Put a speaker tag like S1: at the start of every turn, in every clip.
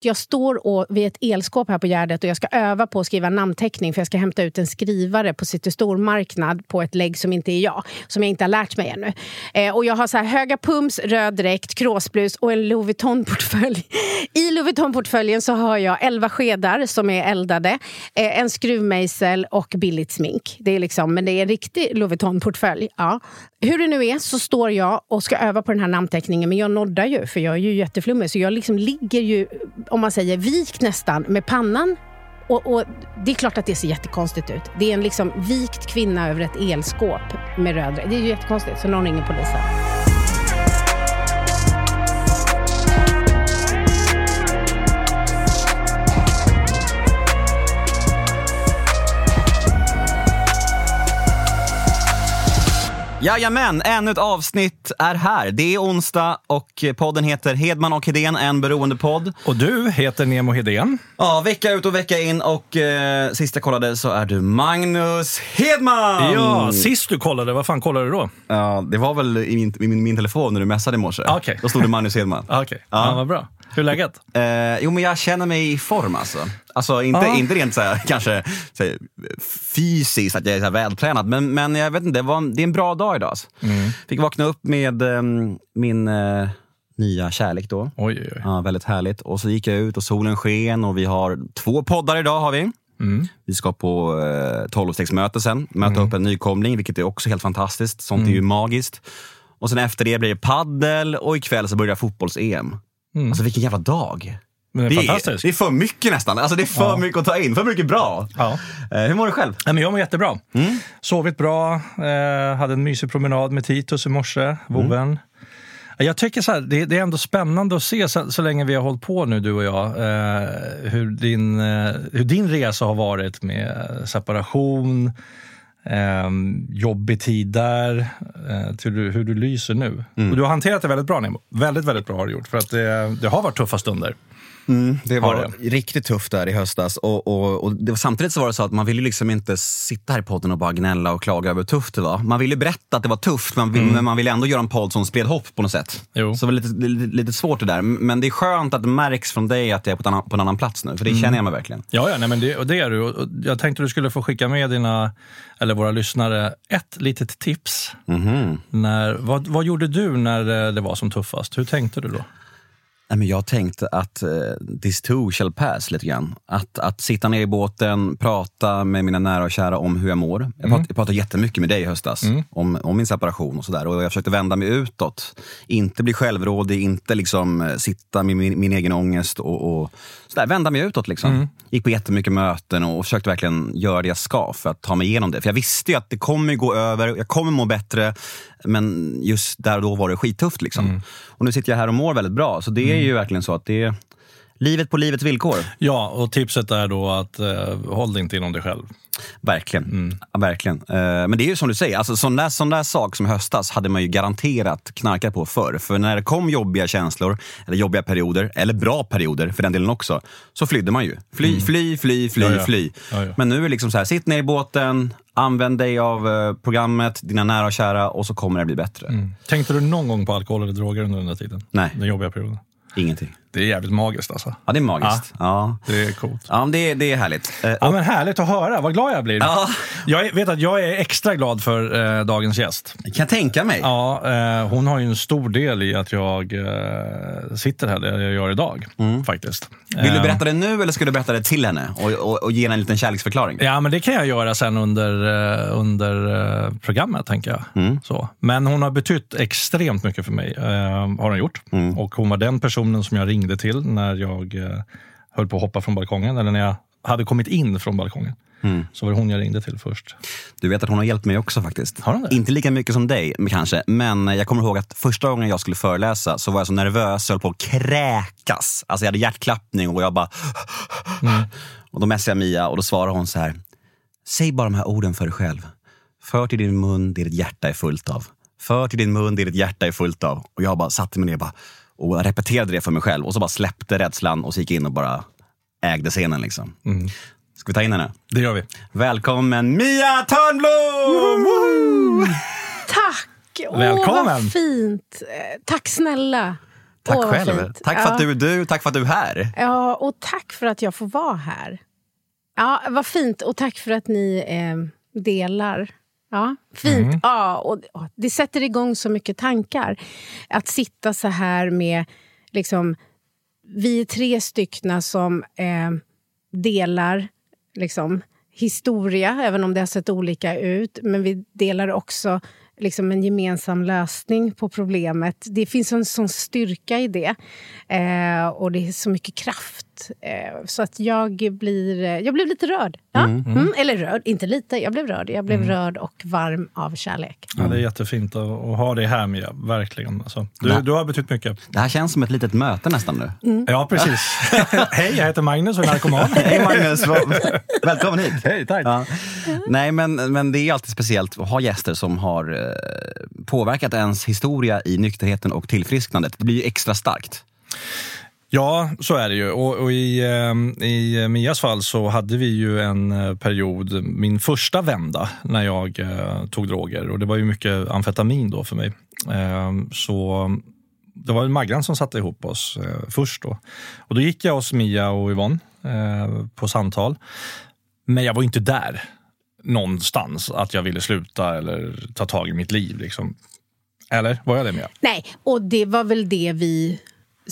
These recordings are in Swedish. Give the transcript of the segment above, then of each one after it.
S1: Jag står och, vid ett elskåp här på Gärdet och jag ska öva på att skriva namnteckning för jag ska hämta ut en skrivare på City Stormarknad på ett lägg som inte är jag, som jag inte har lärt mig ännu. Eh, och jag har så här höga pums, röd dräkt, kråsblus och en Louis Vuitton-portfölj. I Louis Vuitton-portföljen så har jag elva skedar som är eldade, eh, en skruvmejsel och billigt smink. Det är liksom, men det är en riktig Louis Vuitton-portfölj. Ja. Hur det nu är så står jag och ska öva på den här namnteckningen men jag noddar ju för jag är ju jätteflummig så jag liksom ligger ju om man säger vikt nästan med pannan. Och, och, Det är klart att det ser jättekonstigt ut. Det är en liksom vikt kvinna över ett elskåp med röd Det är ju jättekonstigt, så någon ringer polisen.
S2: Jajamän, ännu ett avsnitt är här. Det är onsdag och podden heter Hedman och Hedén, en beroendepodd.
S3: Och du heter Nemo Hedén.
S2: Ja, vecka ut och vecka in och eh, sist jag kollade så är du Magnus Hedman!
S3: Ja, sist du kollade, vad fan kollade du då?
S2: Ja, det var väl i min, i min, min telefon när du messade i morse.
S3: Okay.
S2: Då stod det Magnus Hedman.
S3: Okej, okay. ja. ja, vad bra. Hur är läget?
S2: Eh, jo, men jag känner mig i form alltså. Alltså inte, ah. inte rent så här, kanske så här, fysiskt, att jag är så vältränad, men, men jag vet inte, det, var, det är en bra dag idag. Alltså. Mm. Fick vakna upp med um, min uh, nya kärlek då.
S3: Oj, oj, oj.
S2: Ja, väldigt härligt. Och så gick jag ut och solen sken och vi har två poddar idag. har vi. Mm. Vi ska på eh, tolvstegsmöte sen, möta mm. upp en nykomling, vilket är också helt fantastiskt. Sånt mm. är ju mm. magiskt. Och sen efter det blir det paddel och ikväll så börjar fotbolls-EM. Mm. Alltså vilken jävla dag.
S3: det, är,
S2: det, det är för mycket nästan. Alltså det är för ja. mycket att ta in, för mycket bra. Ja. Eh, hur mår du själv?
S3: Nej, men jag mår jättebra. Mm. Sovit bra, eh, hade en mysig promenad med Titus i morse, vovven. Mm. Jag tycker så här, det, det, är ändå spännande att se så, så, länge vi har hållit på nu, du och jag, eh, hur, din, eh, hur din resa har varit med separation, eh, jobbig tid där, eh, till hur, hur du lyser nu. Mm. Och du har hanterat det väldigt bra, Nemo. Väldigt, väldigt bra har du gjort. För att det, det har varit tuffa stunder.
S2: Mm, det var det. riktigt tufft där i höstas. Och, och, och var, samtidigt så var det så att man ville liksom inte sitta här i podden och bara gnälla och klaga över hur tufft det var. Man ville berätta att det var tufft, vill, mm. men man ville ändå göra en podd som spred hopp på något sätt. Jo. Så det var lite, lite, lite, svårt det där. Men det är skönt att det märks från dig att jag är på, annan, på en annan plats nu, för det mm. känner jag mig verkligen.
S3: Ja, ja nej, men det, och det är du. Jag tänkte du skulle få skicka med dina, eller våra lyssnare ett litet tips. Mm. När, vad, vad gjorde du när det var som tuffast? Hur tänkte du då?
S2: Jag tänkte att uh, this too shall pass lite grann. Att, att sitta ner i båten, prata med mina nära och kära om hur jag mår. Jag, mm. prat, jag pratade jättemycket med dig i höstas mm. om, om min separation och sådär. Och jag försökte vända mig utåt. Inte bli självrådig, inte liksom eh, sitta med min, min egen ångest och, och sådär, vända mig utåt. Liksom. Mm. Gick på jättemycket möten och försökte verkligen göra det jag ska för att ta mig igenom det. För jag visste ju att det kommer gå över, jag kommer må bättre. Men just där och då var det skittufft. Liksom. Mm. Och nu sitter jag här och mår väldigt bra. Så det är mm. ju verkligen så att det är livet på livets villkor.
S3: Ja, och tipset är då att eh, håll det inte inom dig själv.
S2: Verkligen. Mm. Ja, verkligen. Uh, men det är ju som du säger, alltså, sån, där, sån där sak som höstas hade man ju garanterat knarkat på förr. För när det kom jobbiga känslor, eller jobbiga perioder, eller bra perioder för den delen också, så flydde man ju. Fly, mm. fly, fly, fly, ja, ja. fly. Ja, men nu är det liksom så här, sitt ner i båten, använd dig av uh, programmet, dina nära och kära och så kommer det bli bättre. Mm.
S3: Tänkte du någon gång på alkohol eller droger under den där tiden?
S2: Nej.
S3: Den jobbiga perioden?
S2: Ingenting.
S3: Det är jävligt magiskt alltså.
S2: Ja, det är magiskt. Ja, ja.
S3: Det är coolt.
S2: Ja, det, det är härligt.
S3: Eh, ja, men härligt att höra. Vad glad jag blir. Ja. Jag vet att jag är extra glad för eh, dagens gäst.
S2: Det kan jag tänka mig.
S3: Ja, eh, hon har ju en stor del i att jag eh, sitter här där jag gör idag. Mm. faktiskt.
S2: Vill du eh, berätta det nu eller ska du berätta det till henne och, och, och ge henne en liten kärleksförklaring?
S3: Ja, men det kan jag göra sen under, under programmet, tänker jag. Mm. Så. Men hon har betytt extremt mycket för mig, har hon gjort. Mm. Och hon var den personen som jag ringde till när jag eh, höll på att hoppa från balkongen, eller när jag hade kommit in från balkongen. Mm. Så var det hon jag ringde till först.
S2: Du vet att hon har hjälpt mig också faktiskt.
S3: Har hon det?
S2: Inte lika mycket som dig kanske, men jag kommer ihåg att första gången jag skulle föreläsa så var jag så nervös, jag höll på att kräkas. Alltså jag hade hjärtklappning och jag bara... Mm. Och då messade jag Mia och då svarade hon så här. Säg bara de här orden för dig själv. För till din mun det ditt hjärta är fullt av. För till din mun det ditt hjärta är fullt av. Och jag bara satte mig ner och bara och repeterade det för mig själv och så bara släppte rädslan och så gick in och bara ägde scenen. Liksom. Mm. Ska vi ta in henne?
S3: Det gör vi.
S2: Välkommen Mia Törnblom!
S1: Tack!
S3: Välkommen! Åh,
S1: vad fint. Eh, tack snälla.
S2: Tack
S1: Åh,
S2: själv. Tack för
S1: Ja.
S2: att du är du, tack för att du är här.
S1: Ja, och tack för att jag får vara här. Ja, vad fint. Och tack för att ni eh, delar. Ja, fint. Ja, och, det sätter igång så mycket tankar. Att sitta så här med... Liksom, vi är tre styckna som eh, delar liksom, historia, även om det har sett olika ut. Men vi delar också liksom, en gemensam lösning på problemet. Det finns en sån styrka i det. Eh, och det är så mycket kraft. Eh, så att jag blir, eh, jag blev lite rörd. Ja? Mm. eller rörd, inte lite. Jag blev rörd. Jag blev rörd och varm av kärlek.
S3: Ja, det är jättefint att, att ha dig här med, verkligen. Alltså, du, du har betytt mycket.
S2: Det här känns som ett litet möte nästan nu.
S3: Ja, precis. Hej, jag heter Magnus och är narkoman.
S2: Hej Magnus, välkommen hit.
S3: Hej, tack.
S2: Ja. Nej, men, men det är alltid speciellt att ha gäster som har eh, påverkat ens historia i nykterheten och tillfrisknandet. Det blir ju extra starkt.
S3: Ja, så är det ju. Och, och i, ehm, I Mias fall så hade vi ju en eh, period, min första vända, när jag eh, tog droger. Och det var ju mycket amfetamin då för mig. Eh, så det var Maggan som satte ihop oss eh, först. Då. Och då gick jag hos Mia och Yvonne eh, på samtal. Men jag var inte där någonstans, att jag ville sluta eller ta tag i mitt liv. Liksom. Eller var jag det Mia?
S1: Nej, och det var väl det vi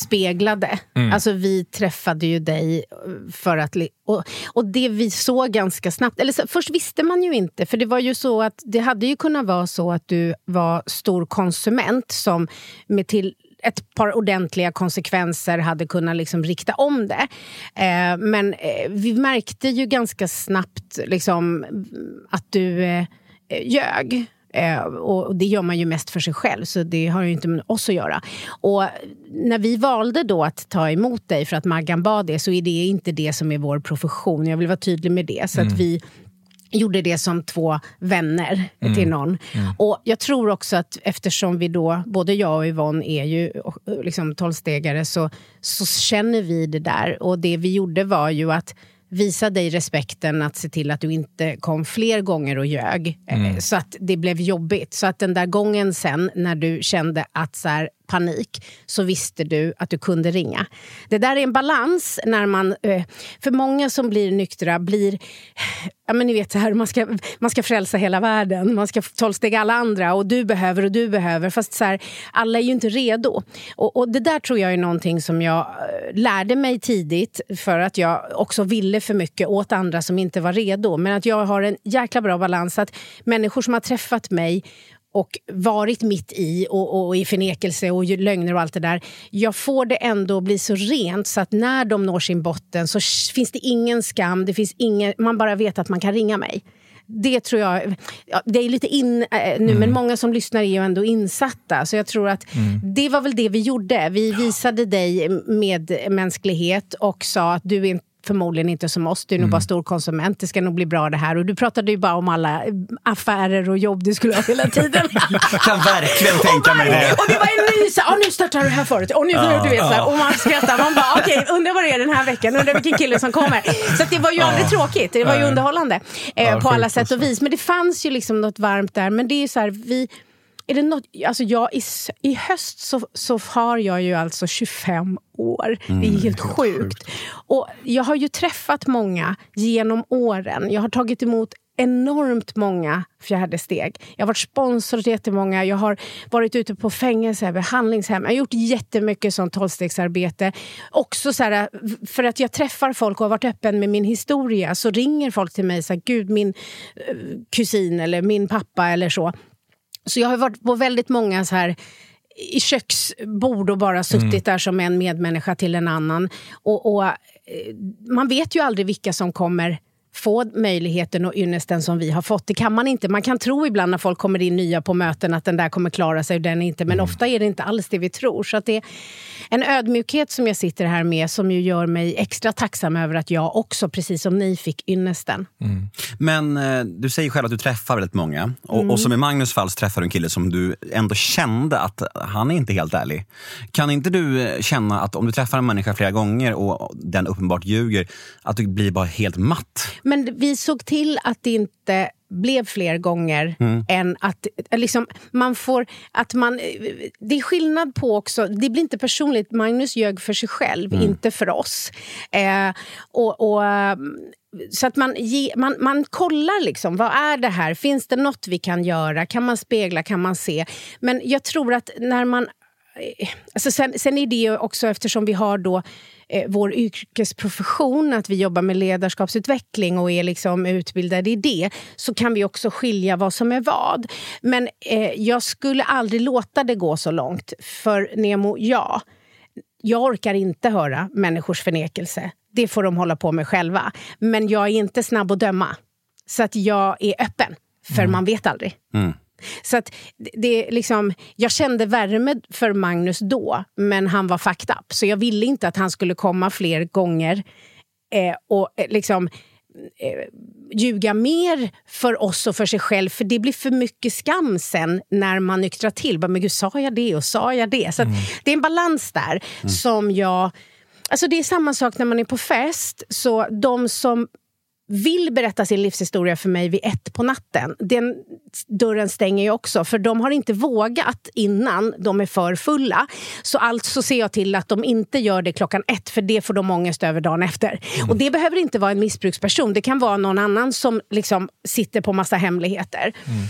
S1: speglade. Alltså vi träffade ju dig för att... Och, och det vi såg ganska snabbt... Eller så, först visste man ju inte, för det var ju så att det hade ju kunnat vara så att du var stor konsument som med till ett par ordentliga konsekvenser hade kunnat liksom rikta om det. Eh, men eh, vi märkte ju ganska snabbt liksom, att du eh, ljög. Eh, och det gör man ju mest för sig själv, så det har ju inte med oss att göra. Och när vi valde då att ta emot dig för att Maggan bad det, så är det inte det som är vår profession. Jag vill vara tydlig med det. Så att vi gjorde det som två vänner till någon. Och jag tror också att eftersom vi då, både jag och Yvonne är ju liksom tolvstegare, så, så känner vi det där. Och det vi gjorde var ju att visa dig respekten att se till att du inte kom fler gånger och ljög. eh, Så att det blev jobbigt. Så att den där gången sen när du kände att så här, panik så visste du att du kunde ringa. Det där är en balans när man... Eh, för många som blir nyktra blir... Ja, men ni vet så här, man ska, man ska frälsa hela världen, man ska tolvstega alla andra och du behöver och du behöver. Fast så här, alla är ju inte redo. Och, och Det där tror jag är någonting som jag eh, lärde mig tidigt för att jag också ville för mycket åt andra som inte var redo. Men att jag har en jäkla bra balans. Att människor som har träffat mig och varit mitt i och, och i förnekelse och lögner och allt det där. Jag får det ändå bli så rent så att när de når sin botten så finns det ingen skam, det finns ingen, man bara vet att man kan ringa mig. Det tror jag, ja, det är lite in eh, nu men många som lyssnar är ju ändå insatta. Så jag tror att det var väl det vi gjorde. Vi visade dig med mänsklighet och sa att du är inte förmodligen inte som oss, du är nog bara stor konsument, det ska nog bli bra det här. Och du pratade ju bara om alla eh, affärer och jobb du skulle ha hela tiden.
S2: Jag kan verkligen tänka mig det.
S1: Och det var en ny, så, här, "Ah, nu startar du här förut. Och, nu, du vet, här, och man skrattar, man bara okej, undrar vad det är den här veckan, undrar vilken kille som kommer. Så det var ju aldrig tråkigt, det var ju underhållande eh,
S3: Ja,
S1: på alla sätt och vis. Men det fanns ju liksom något varmt där. Men det är ju så här, vi... Är det något, alltså jag, i, I höst så, så har jag ju alltså 25 år. det är helt sjukt. Och jag har ju träffat många genom åren. Jag har tagit emot enormt många fjärde steg. Jag har varit sponsor till jättemånga. Jag har varit ute på fängelse, behandlingshem. Jag har gjort jättemycket sånt tolvstegsarbete. Också så här, för att jag träffar folk och har varit öppen med min historia så ringer folk till mig och säger gud min eh, kusin eller min pappa eller så. Så jag har varit på väldigt många så här i köksbord och bara suttit där som en medmänniska till en annan. Och, och, eh, man vet ju aldrig vilka som kommer få möjligheten och ynnesten som vi har fått. Det kan man inte. Man kan tro ibland när folk kommer in nya på möten att den där kommer klara sig och den inte. Men ofta är det inte alls det vi tror. Så det en ödmjukhet som jag sitter här med som ju gör mig extra tacksam över att jag också, precis som ni, fick ynnesten.
S2: Men eh, du säger själv att du träffar väldigt många. Och, och som i Magnus fall träffar du en kille som du ändå kände att han är inte helt ärlig. Kan inte du eh, känna att om du träffar en människa flera gånger och den uppenbart ljuger, att du blir bara helt matt?
S1: Men vi såg till att det inte blev fler gånger mm. än att liksom, man får... Att man, det är skillnad på också, det blir inte personligt. Magnus ljög för sig själv, mm. inte för oss. Eh, och, och så att man, ge, man, man kollar liksom, vad är det här? Finns det nåt vi kan göra? Kan man spegla? Kan man se? Men jag tror att när man... Eh, alltså sen, sen är det också eftersom vi har då eh, vår yrkesprofession, att vi jobbar med ledarskapsutveckling och är liksom utbildade i det, så kan vi också skilja vad som är vad. Men eh, jag skulle aldrig låta det gå så långt. För Nemo, ja. Jag orkar inte höra människors förnekelse. Det får de hålla på med själva. Men jag är inte snabb att döma. Så att jag är öppen, för mm. man vet aldrig. Mm. Så att det, liksom, jag kände värme för Magnus då, men han var fucked up. Så jag ville inte att han skulle komma fler gånger eh, och eh, liksom eh, ljuga mer för oss och för sig själv. För det blir för mycket skam sen när man nyktrar till. men gud, sa jag det och sa jag det? Så mm. det är en balans där mm. som jag... Alltså det är samma sak när man är på fest. Så de som vill berätta sin livshistoria för mig vid ett på natten. Den dörren stänger jag också, för de har inte vågat innan de är för fulla. Så alltså ser jag till att de inte gör det klockan ett, för det får de ångest över dagen efter. Mm. Och det behöver inte vara en missbruksperson, det kan vara någon annan som liksom sitter på massa hemligheter. Mm.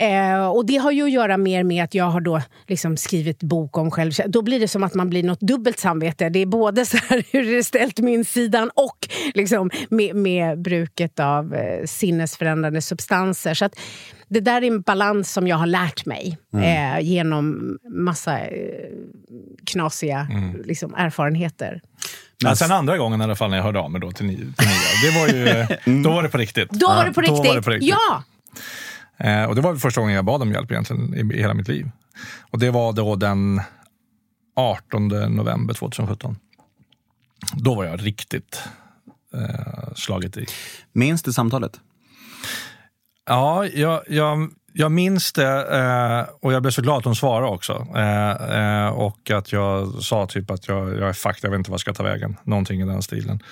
S1: Eh, och det har ju att göra mer med att jag har då liksom skrivit bok om självkänsla. Då blir det som att man blir något dubbelt samvete. Det är både så här, hur det är ställt med insidan och liksom med, med bruket av eh, sinnesförändrande substanser. Så att, det där är en balans som jag har lärt mig mm. eh, genom massa eh, knasiga mm. liksom, erfarenheter.
S3: Men sen andra gången i alla fall när jag hörde av mig då till, till nya, det var ju, mm. då var det på riktigt.
S1: Då var det på riktigt, ja. Det på riktigt. ja!
S3: Eh, och det var första gången jag bad om hjälp egentligen i, i hela mitt liv. Och det var då den 18 november 2017. Då var jag riktigt eh, slaget i.
S2: Minns du samtalet?
S3: Ja, jag, jag, jag minns det eh, och jag blev så glad att hon svarade också. Eh, eh, och att jag sa typ att jag, jag är fucked, jag vet inte vad jag ska ta vägen. Någonting i den stilen.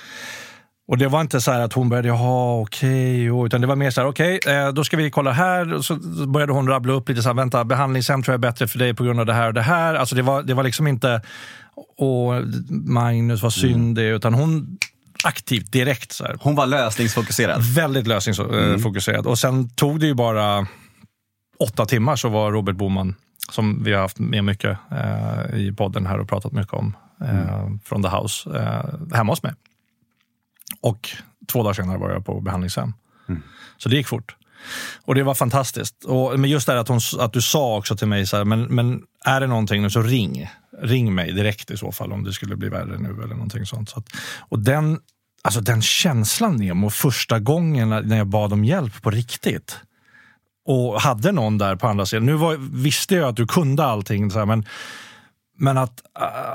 S3: Och det var inte så att hon började, jaha okej, okay, utan det var mer så här, okej, okay, eh, då ska vi kolla här. Och så började hon rabbla upp lite så här, vänta, behandlingshem tror jag är bättre för dig på grund av det här och det här. Alltså det var, det var liksom inte, åh, Magnus, vad synd mm. det är, utan hon aktivt, direkt. Så här.
S2: Hon var lösningsfokuserad?
S3: Väldigt lösningsfokuserad. Mm. Och sen tog det ju bara åtta timmar så var Robert Boman, som vi har haft med mycket eh, i podden här och pratat mycket om, eh, mm. från The House, eh, hemma hos mig. Och två dagar senare var jag på behandlingshem. Mm. Så det gick fort. Och det var fantastiskt. Och, men just det att, hon, att du sa också till mig, så här, men, men är det någonting nu så ring. Ring mig direkt i så fall om det skulle bli värre nu eller någonting sånt. Så att, och den, alltså den känslan Nemo, första gången när jag bad om hjälp på riktigt och hade någon där på andra sidan. Nu var, visste jag att du kunde allting, så här, men, men att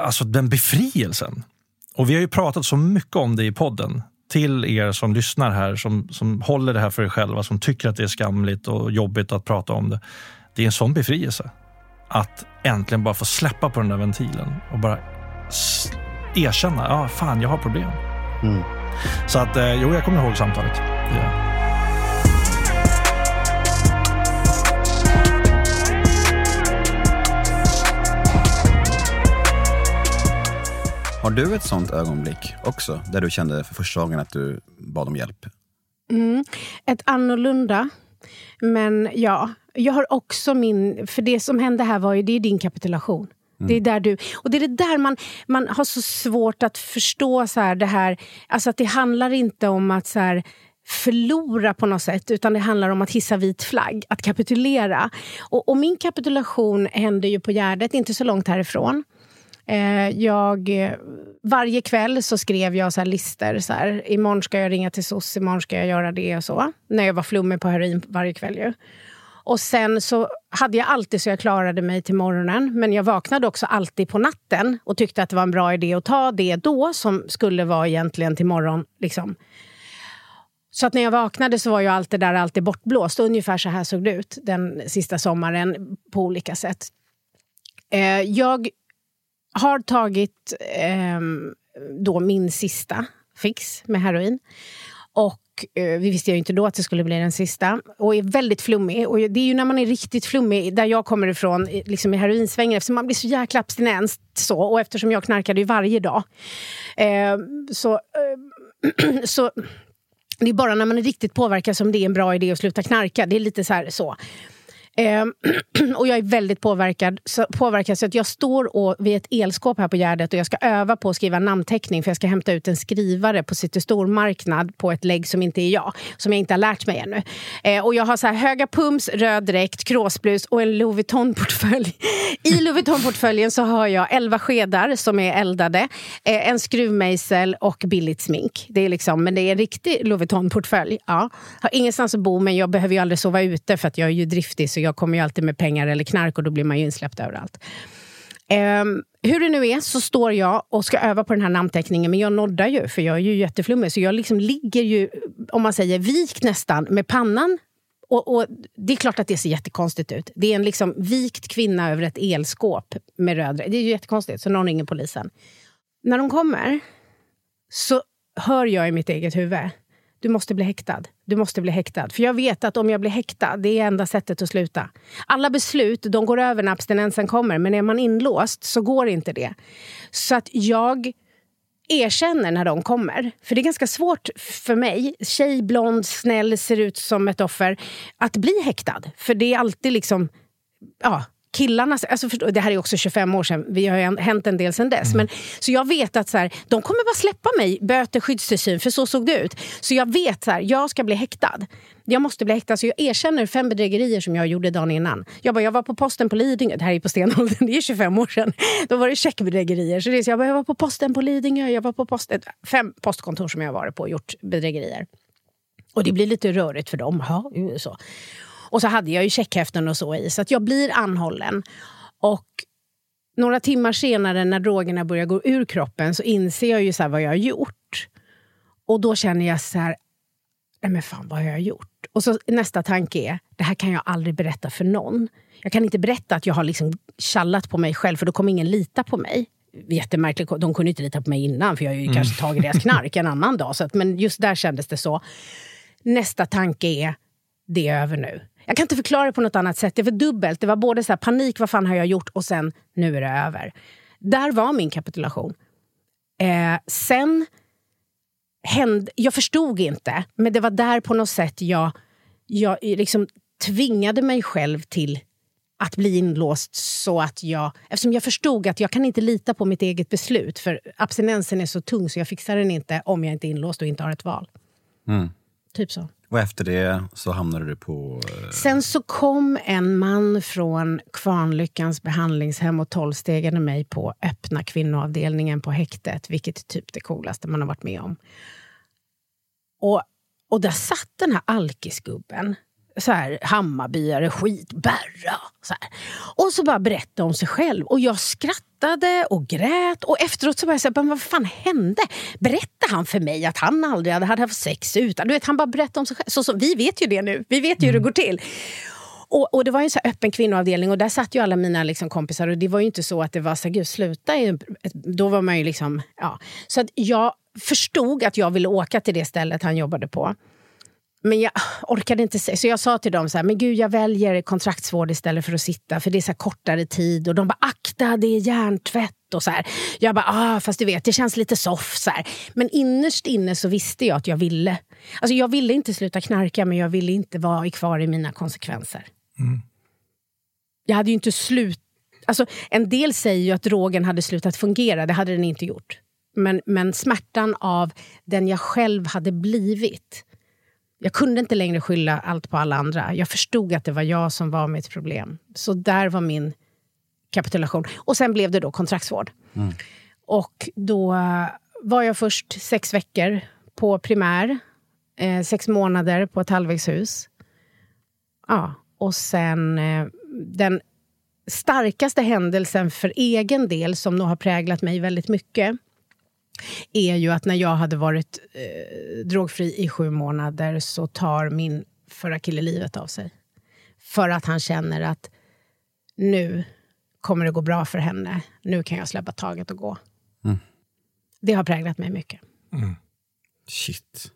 S3: alltså den befrielsen. Och vi har ju pratat så mycket om det i podden till er som lyssnar här, som, som håller det här för er själva, som tycker att det är skamligt och jobbigt att prata om det. Det är en sån befrielse. Att äntligen bara få släppa på den där ventilen och bara erkänna, ja fan jag har problem. Mm. Så att, eh, jo jag kommer ihåg samtalet. Ja.
S2: Har du ett sånt ögonblick också, där du kände för första gången att du bad om hjälp?
S1: Mm, ett annorlunda. Men ja, jag har också min... För det som hände här var ju, det är din kapitulation. Mm. Det är där du, och det är det där man, man har så svårt att förstå så här, det här. Alltså att det handlar inte om att så här, förlora på något sätt, utan det handlar om att hissa vit flagg, att kapitulera. Och, och min kapitulation hände ju på Gärdet, inte så långt härifrån. Eh, jag, varje kväll så skrev jag så här listor. Så här, imorgon ska jag ringa till SOS, imorgon ska jag göra det och så. När jag var flummig på heroin varje kväll. Ju. Och sen så hade jag alltid så jag klarade mig till morgonen. Men jag vaknade också alltid på natten och tyckte att det var en bra idé att ta det då, som skulle vara egentligen till morgon. Liksom. Så att när jag vaknade så var ju allt det där alltid bortblåst. Ungefär så här såg det ut den sista sommaren på olika sätt. Eh, jag har tagit eh, då min sista fix med heroin. Och eh, vi visste ju inte då att det skulle bli den sista. Och är väldigt flummig. Och det är ju när man är riktigt flummig, där jag kommer ifrån, liksom i heroinsvängen, eftersom man blir så jäkla abstinent. Så, och eftersom jag knarkade ju varje dag. Eh, så, eh, så det är bara när man är riktigt påverkad som det är en bra idé att sluta knarka. Det är lite så. Här, så. Eh, och jag är väldigt påverkad, så, påverkad så att jag står och, vid ett elskåp här på Gärdet och jag ska öva på att skriva namnteckning för jag ska hämta ut en skrivare på City Stormarknad på ett lägg som inte är jag, som jag inte har lärt mig ännu. Eh, och jag har så här höga pums, röd dräkt, kråsblus och en Louis Vuitton-portfölj. I Louis Vuitton-portföljen så har jag elva skedar som är eldade, eh, en skruvmejsel och billigt smink. Det är liksom, men det är en riktig Louis Vuitton-portfölj. Ja. Har ingenstans att bo men jag behöver ju aldrig sova ute för att jag är ju driftig så jag kommer ju alltid med pengar eller knark och då blir man ju insläppt överallt. Um, hur det nu är så står jag och ska öva på den här namnteckningen men jag noddar ju för jag är ju jätteflummig så jag liksom ligger ju, om man säger vikt nästan, med pannan och, och, Det är klart att det ser jättekonstigt ut. Det är en liksom vikt kvinna över ett elskåp med röd Det är ju jättekonstigt, så någon ringer polisen. När de kommer så hör jag i mitt eget huvud du måste bli häktad. Du måste bli häktad. För jag vet att om jag blir häktad, det är enda sättet att sluta. Alla beslut de går över när abstinensen kommer, men är man inlåst så går inte det. Så att jag erkänner när de kommer. För det är ganska svårt för mig, tjej, blond, snäll, ser ut som ett offer, att bli häktad. För det är alltid liksom... Ja, killarna, alltså förstå, det här är också 25 år sedan, vi har ju hänt en del sedan dess. Mm. Men, så jag vet att så här, de kommer bara släppa mig, böter, skyddstillsyn, för så såg det ut. Så jag vet att jag ska bli häktad. Jag måste bli häktad, så jag erkänner fem bedrägerier som jag gjorde dagen innan. Jag, bara, jag var på posten på Lidingö, det här är på stenåldern, det är 25 år sedan. Då var det checkbedrägerier. Så det är så jag, bara, jag var på posten på Lidingö, jag var på posten, fem postkontor som jag har varit på och gjort bedrägerier. Och det blir lite rörigt för dem. Ja, så. Och så hade jag ju checkhäften och så i, så att jag blir anhållen. Och några timmar senare när drogerna börjar gå ur kroppen så inser jag ju så vad jag har gjort. Och då känner jag så här, nej men fan vad har jag gjort? Och så nästa tanke är, det här kan jag aldrig berätta för någon. Jag kan inte berätta att jag har liksom tjallat på mig själv för då kommer ingen lita på mig. Jättemärkligt, de kunde inte lita på mig innan för jag har ju mm. kanske tagit deras knark en annan dag. Så att, men just där kändes det så. Nästa tanke är, det är över nu. Jag kan inte förklara det på något annat sätt. Det var dubbelt. Det var både så här, panik, vad fan har jag gjort? Och sen, nu är det över. Där var min kapitulation. Eh, sen hände... Jag förstod inte, men det var där på något sätt jag, jag liksom tvingade mig själv till att bli inlåst så att jag... Eftersom jag förstod att jag kan inte lita på mitt eget beslut för abstinensen är så tung så jag fixar den inte om jag inte är inlåst och inte har ett val. Mm. Typ så.
S2: Och efter det så hamnade du på... Eh...
S1: Sen så kom en man från Kvarnlyckans behandlingshem och tolvstegade mig på öppna kvinnoavdelningen på häktet, vilket är typ det coolaste man har varit med om. Och, och där satt den här alkisgubben så här, Hammarbyare, skit, Berra. Så här. Och så bara berättade om sig själv. Och jag skrattade och grät. Och efteråt så började jag säga, men vad fan hände? Berättade han för mig att han aldrig hade haft sex utan? Du vet, han bara berättade om sig själv. Så, så, vi vet ju det nu. Vi vet ju hur det mm. går till. Och, och, det var en så öppen kvinnoavdelning och där satt ju alla mina liksom, kompisar. Och det var ju inte så att det var så gud sluta. Då var man ju liksom, ja. Så att jag förstod att jag ville åka till det stället han jobbade på. Men jag orkade inte säga. Så jag sa till dem så här, men gud jag väljer kontraktsvård istället för att sitta för det är så kortare tid. Och de bara, akta det är hjärntvätt. Och så här. Jag bara, ah, fast du vet det känns lite soft. Så här. Men innerst inne så visste jag att jag ville. Alltså jag ville inte sluta knarka men jag ville inte vara kvar i mina konsekvenser. Mm. Jag hade ju inte slut... Alltså, en del säger ju att drogen hade slutat fungera, det hade den inte gjort. Men, men smärtan av den jag själv hade blivit jag kunde inte längre skylla allt på alla andra. Jag förstod att det var jag som var mitt problem. Så där var min kapitulation. Och sen blev det då kontraktsvård. Mm. Och då var jag först sex veckor på primär. Eh, sex månader på ett halvvägshus. Ja, och sen eh, den starkaste händelsen för egen del som nog har präglat mig väldigt mycket är ju att när jag hade varit eh, drogfri i sju månader så tar min förra kille livet av sig. För att han känner att nu kommer det gå bra för henne. Nu kan jag släppa taget och gå. Mm. Det har präglat mig mycket. Mm.
S2: Shit.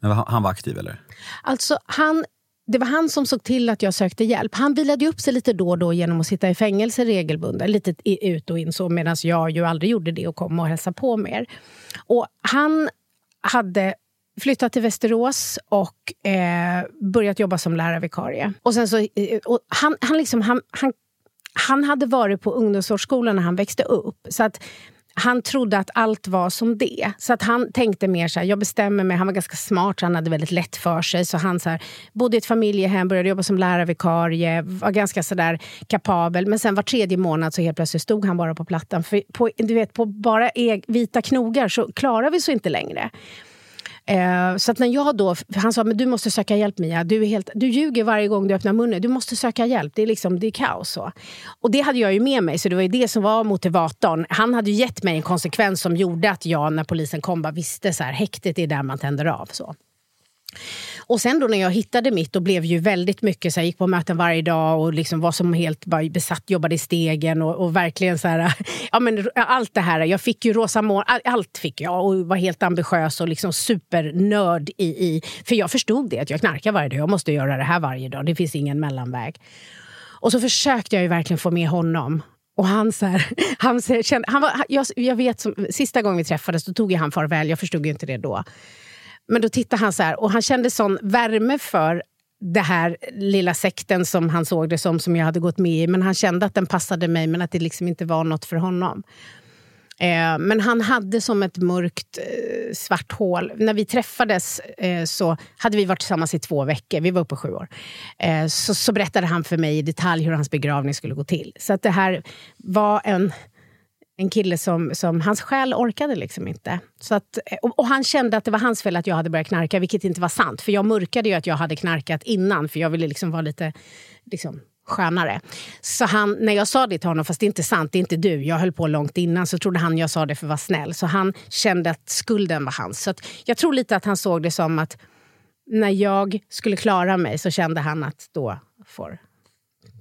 S2: Men han var aktiv eller?
S1: Alltså, han, det var han som såg till att jag sökte hjälp. Han vilade upp sig lite då och då genom att sitta i fängelse regelbundet. Lite ut och in så, medan jag ju aldrig gjorde det och kom och hälsade på mer. Och han hade flyttat till Västerås och eh, börjat jobba som lärarvikarie. Och sen så, eh, och han, han, liksom, han, han, han hade varit på ungdomsvårdsskolan när han växte upp. Så att han trodde att allt var som det. Så att han tänkte mer så här, jag bestämmer mig. Han var ganska smart, han hade väldigt lätt för sig. Så han så här, bodde i ett familjehem, började jobba som lärarvikarie, var ganska så där kapabel. Men sen var tredje månad så helt plötsligt stod han bara på plattan. För på, du vet, på bara e vita knogar så klarar vi så inte längre. Eh, så att när jag då, han sa men du måste söka hjälp Mia, du, är helt, du ljuger varje gång du öppnar munnen, du måste söka hjälp, det är, liksom, det är kaos. Så. Och det hade jag ju med mig, så det var ju det som var motivatorn. Han hade gett mig en konsekvens som gjorde att jag när polisen kom bara visste så här, häktet är där man tänder av. Så. Och sen då när jag hittade mitt, och blev ju väldigt mycket så jag gick på möten varje dag och liksom var som helt bara besatt, jobbade i stegen och, och verkligen så här, ja men allt det här. Jag fick ju rosa mål, allt fick jag och var helt ambitiös och liksom supernörd i, i, för jag förstod det att jag knarkar varje dag, jag måste göra det här varje dag, det finns ingen mellanväg. Och så försökte jag ju verkligen få med honom. Och han, så här, han, så här, han var, jag, jag vet, som, sista gången vi träffades då tog jag han farväl, jag förstod ju inte det då. Men då tittade han så här och han kände sån värme för det här lilla sekten som han såg det som, som jag hade gått med i. Men han kände att den passade mig, men att det liksom inte var något för honom. Eh, men han hade som ett mörkt eh, svart hål. När vi träffades eh, så hade vi varit tillsammans i två veckor. Vi var uppe sju år. Eh, så, så berättade han för mig i detalj hur hans begravning skulle gå till. Så att det här var en en kille som, som hans själ orkade liksom inte. Så att, och, och, han kände att det var hans fel att jag hade börjat knarka, vilket inte var sant. För jag mörkade ju att jag hade knarkat innan, för jag ville liksom vara lite liksom, skönare. Så han, när jag sa det till honom, fast det är inte sant, det är inte du, jag höll på långt innan, så trodde han jag sa det för att vara snäll. Så han kände att skulden var hans. Så jag tror lite att han såg det som att när jag skulle klara mig så kände han att då får...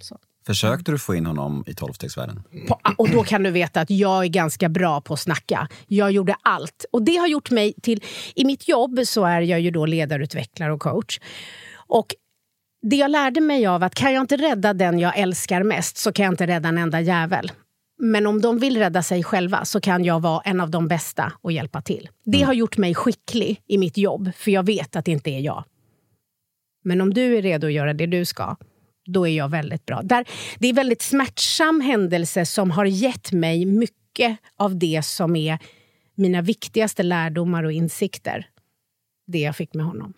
S1: Så.
S2: Försökte du få in honom i tolvstegsvärlden?
S1: Och då kan du veta att jag är ganska bra på att snacka. Jag gjorde allt. Och det har gjort mig till... I mitt jobb så är jag ju då ledarutvecklare och coach. Och det jag lärde mig av att kan jag inte rädda den jag älskar mest så kan jag inte rädda en enda jävel. Men om de vill rädda sig själva så kan jag vara en av de bästa och hjälpa till. Det mm. har gjort mig skicklig i mitt jobb, för jag vet att det inte är jag. Men om du är redo att göra det du ska, då är jag väldigt bra. Där, det är en väldigt smärtsam händelse som har gett mig mycket av det som är mina viktigaste lärdomar och insikter. Det jag fick med honom.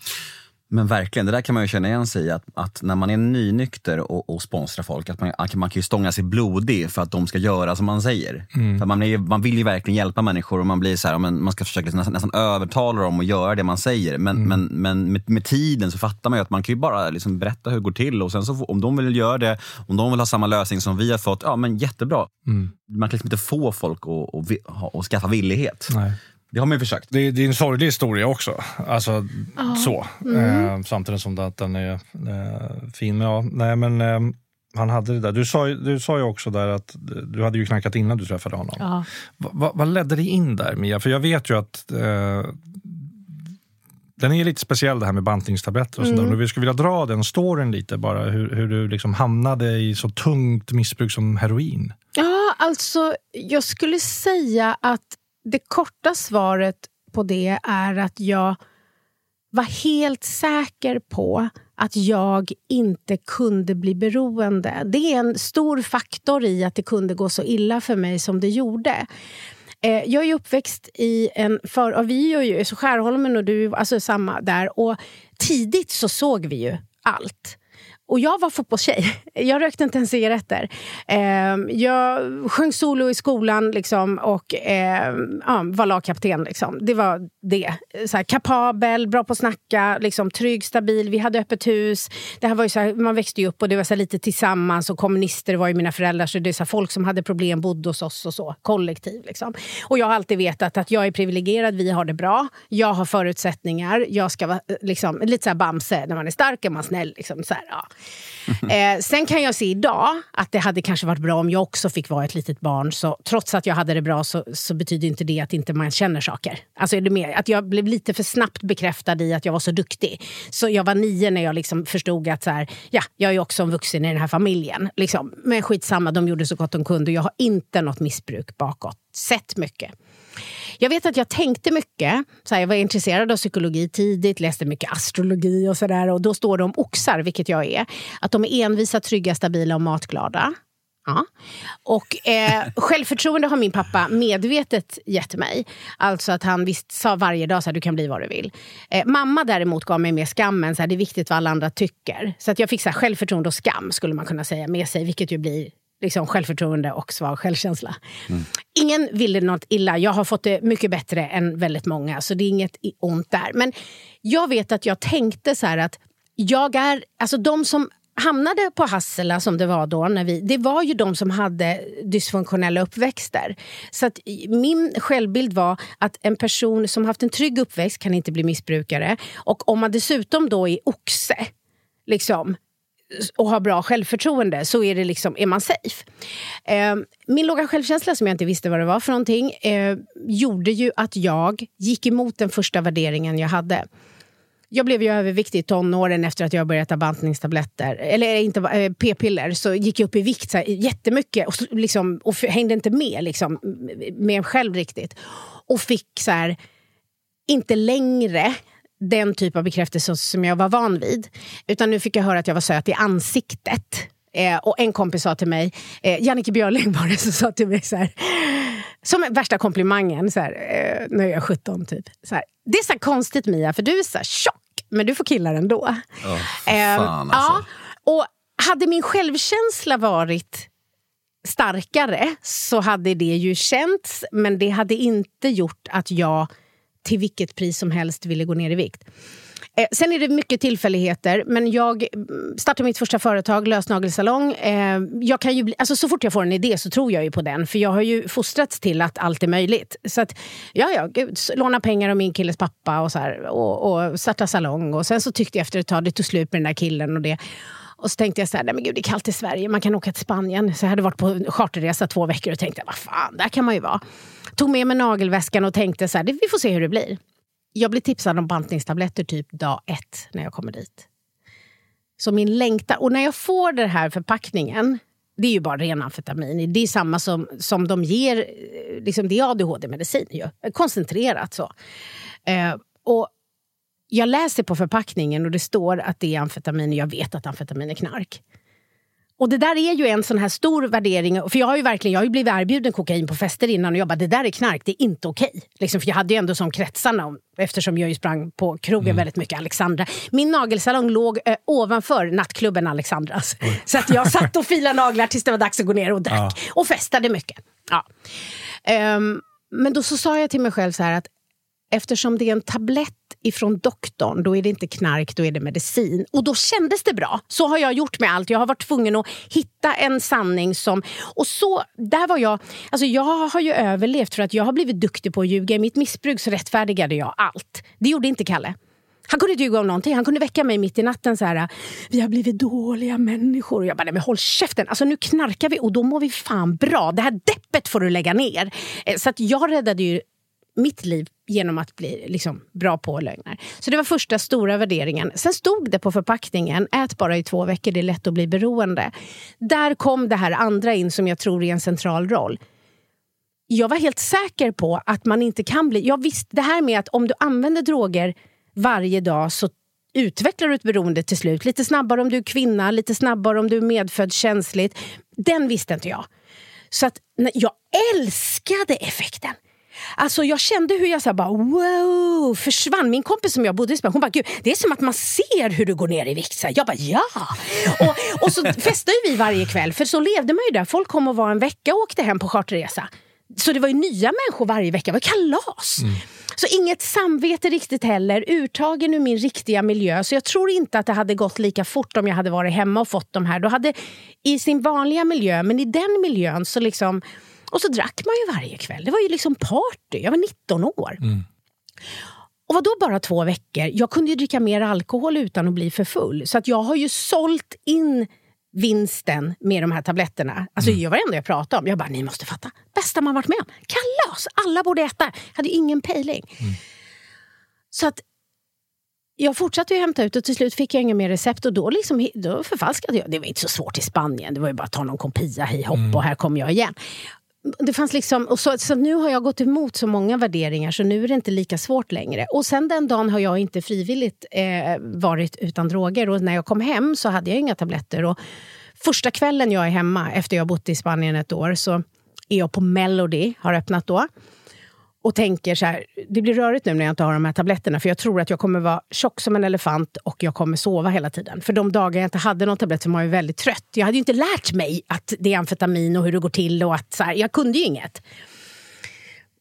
S2: Men verkligen, det där kan man ju känna igen sig i. Att, att när man är nynykter och, och sponsrar folk, att man, man kan ju stånga sig blodig för att de ska göra som man säger. Mm. För man, är, man vill ju verkligen hjälpa människor och man blir så här, men man ska försöka nästan, nästan övertala dem att göra det man säger. Men, mm. men, men med, med, tiden så fattar man ju att man kan ju bara liksom berätta hur det går till och sen så om de vill göra det, om de vill ha samma lösning som vi har fått, ja men jättebra. Mm. Man kan liksom inte få folk att, att, att skaffa villighet. Nej. Det har man ju försökt.
S3: Det, det är en sorglig historia också. Alltså, ah. så. Mm. Eh, samtidigt som att den är eh, fin. Men, ja, nej, men, eh, han hade det där. Du sa, du sa ju också där att du hade ju knackat innan du träffade honom. Ja. Va, va, vad ledde dig in där, Mia? För jag vet ju att eh, den är lite speciell det här med bantningstabletter och mm. sådär. Vi skulle vilja dra den storyn lite bara. Hur, hur du liksom hamnade i så tungt missbruk som heroin.
S1: Ja, alltså jag skulle säga att det korta svaret på det är att jag var helt säker på att jag inte kunde bli beroende. Det är en stor faktor i att det kunde gå så illa för mig som det gjorde. Eh, jag är uppväxt i en... För, och vi är ju, så Skärholmen och du, alltså samma där. Och tidigt så såg vi ju allt. Och jag var fotbollstjej. Jag rökte inte ens cigaretter. Eh, jag sjöng solo i skolan liksom, och eh, ja, var lagkapten. Liksom. Det var det. Så här, kapabel, bra på att snacka, liksom, trygg, stabil. Vi hade öppet hus. Det här var ju så här, man växte ju upp och det var så lite tillsammans. Och kommunister var ju mina föräldrar. Så det är så här, folk som hade problem bodde hos oss och så. Kollektiv. Liksom. Och jag har alltid vetat att jag är privilegierad, vi har det bra. Jag har förutsättningar. Jag ska vara liksom, lite så här Bamse. När man är stark är man snäll. Liksom, så här, ja. Eh, sen kan jag se idag att det hade kanske varit bra om jag också fick vara ett litet barn. Så trots att jag hade det bra så, så betyder inte det att inte man känner saker. Alltså är det mer, att jag blev lite för snabbt bekräftad i att jag var så duktig. Så jag var nio när jag liksom förstod att så här, ja, jag är också en vuxen i den här familjen. Liksom. Men skitsamma, de gjorde så gott de kunde. Jag har inte något missbruk bakåt. Sett mycket. Jag vet att jag tänkte mycket. Så här, jag var intresserad av psykologi tidigt, läste mycket astrologi och sådär. Och då står det om oxar, vilket jag är, att de är envisa, trygga, stabila och matglada. Ja. Och eh, självförtroende har min pappa medvetet gett mig. Alltså att han visst sa varje dag att du kan bli vad du vill. Eh, mamma däremot gav mig mer skammen, så här, det är viktigt vad alla andra tycker. Så att jag fick så här, självförtroende och skam skulle man kunna säga med sig, vilket ju blir liksom, självförtroende och svag självkänsla. Mm. Ingen ville något illa. Jag har fått det mycket bättre än väldigt många, så det är inget ont där. Men jag vet att jag tänkte så här att jag är, alltså de som hamnade på Hassela som det var då, när vi, det var ju de som hade dysfunktionella uppväxter. Så att min självbild var att en person som haft en trygg uppväxt kan inte bli missbrukare. Och om man dessutom då är oxe, liksom, och har bra självförtroende så är, det liksom, är man safe. Eh, min låga självkänsla, som jag inte visste vad det var för någonting, eh, gjorde ju att jag gick emot den första värderingen jag hade. Jag blev ju överviktig i tonåren efter att jag börjat ta bantningstabletter, eller eh, inte eh, p-piller. Så gick jag upp i vikt så här, jättemycket och, liksom, och hängde inte med liksom, med mig själv riktigt. Och fick så här, inte längre den typ av bekräftelse som jag var van vid. Utan nu fick jag höra att jag var söt i ansiktet. Eh, och en kompis sa till mig, eh, Jannike Björling var det som sa till mig så här, som värsta komplimangen, så här, eh, när jag är 17 typ. Så här, det är så konstigt Mia, för du är så här tjock, men du får killar ändå.
S2: Oh, fan, alltså.
S1: ja, och hade min självkänsla varit starkare så hade det ju känts, men det hade inte gjort att jag till vilket pris som helst ville gå ner i vikt. Eh, sen är det mycket tillfälligheter, men jag startade mitt första företag, lösnagelsalong. Eh, jag kan ju bli, alltså så fort jag får en idé så tror jag ju på den, för jag har ju fostrats till att allt är möjligt. Så att, ja, ja, gud, låna pengar av min killes pappa och, så här, och, och starta salong. Och sen så tyckte jag efter ett tag, det tog slut med den där killen och det. Och så tänkte jag så här, nej men gud det är kallt i Sverige, man kan åka till Spanien. Så jag hade varit på charterresa två veckor och tänkte, vad fan, där kan man ju vara. Tog med mig nagelväskan och tänkte så här, vi får se hur det blir. Jag blev tipsad om bantningstabletter typ dag ett när jag kommer dit. Så min längtan, och när jag får den här förpackningen, det är ju bara ren amfetamin. Det är samma som, som de ger, eh, liksom det är ADHD-medicin ju. Koncentrerat så. Eh, och jag läser på förpackningen och det står att det är amfetamin. Jag vet att amfetamin är knark. Och det där är ju en sån här stor värdering. För jag har ju verkligen jag har ju blivit erbjuden kokain på fester innan och jag bara, det där är knark, det är inte okej. Okay. Liksom, för jag hade ju ändå som kretsarna, eftersom jag ju sprang på krogen mm. väldigt mycket, Alexandra. Min nagelsalong låg eh, ovanför nattklubben Alexandras. Oj. Så att jag satt och filade naglar tills det var dags att gå ner och drack. Ja. Och festade mycket. Ja. Um, men då så sa jag till mig själv så här att eftersom det är en tablett ifrån doktorn, då är det inte knark, då är det medicin. Och då kändes det bra. Så har jag gjort med allt. Jag har varit tvungen att hitta en sanning som... Och så, där var jag... Alltså jag har ju överlevt för att jag har blivit duktig på att ljuga. I mitt missbruk så rättfärdigade jag allt. Det gjorde inte Kalle. Han kunde inte ljuga om någonting. Han kunde väcka mig mitt i natten så här. Vi har blivit dåliga människor. Och jag bara, nej men håll käften. Alltså nu knarkar vi och då mår vi fan bra. Det här deppet får du lägga ner. Eh, så att jag räddade ju mitt liv genom att bli liksom, bra på lögner. Så det var första stora värderingen. Sen stod det på förpackningen, ät bara i två veckor, det är lätt att bli beroende. Där kom det här andra in som jag tror är en central roll. Jag var helt säker på att man inte kan bli... Jag visste det här med att om du använder droger varje dag så utvecklar du ett beroende till slut. Lite snabbare om du är kvinna, lite snabbare om du är medfödd känsligt. Den visste inte jag. Så att, jag älskade effekten. Alltså jag kände hur jag så bara wow, försvann. Min kompis som jag bodde med, hon bara Gud, det är som att man ser hur du går ner i vikt. Så jag bara ja! och, och så festade vi varje kväll, för så levde man ju där. Folk kom och var en vecka och åkte hem på charterresa. Så det var ju nya människor varje vecka, det var kalas. Mm. Så inget samvete riktigt heller, urtagen ur min riktiga miljö. Så jag tror inte att det hade gått lika fort om jag hade varit hemma och fått de här. Då hade i sin vanliga miljö, men i den miljön så liksom och så drack man ju varje kväll. Det var ju liksom party. Jag var 19 år. Mm. Och vad då bara två veckor? Jag kunde ju dricka mer alkohol utan att bli för full. Så att jag har ju sålt in vinsten med de här tabletterna. Alltså, mm. Jag var det enda jag pratade om. Jag bara, ni måste fatta. Bästa man varit med om. Kalas! Alla borde äta. Jag hade ingen pejling. Mm. Så att jag fortsatte ju hämta ut och till slut fick jag inga mer recept och då, liksom, då förfalskade jag. Det var inte så svårt i Spanien. Det var ju bara att ta någon kopia, hej hopp mm. och här kommer jag igen. Det fanns liksom, och så, så nu har jag gått emot så många värderingar så nu är det inte lika svårt längre. Och sen den dagen har jag inte frivilligt eh, varit utan droger och när jag kom hem så hade jag inga tabletter. Och första kvällen jag är hemma efter jag bott i Spanien ett år så är jag på Melody, har öppnat då och tänker så här, det blir rörigt nu när jag inte har de här tabletterna för jag tror att jag kommer vara tjock som en elefant och jag kommer sova hela tiden. För de dagar jag inte hade någon tablett så var jag väldigt trött. Jag hade ju inte lärt mig att det är amfetamin och hur det går till och att så här, jag kunde ju inget.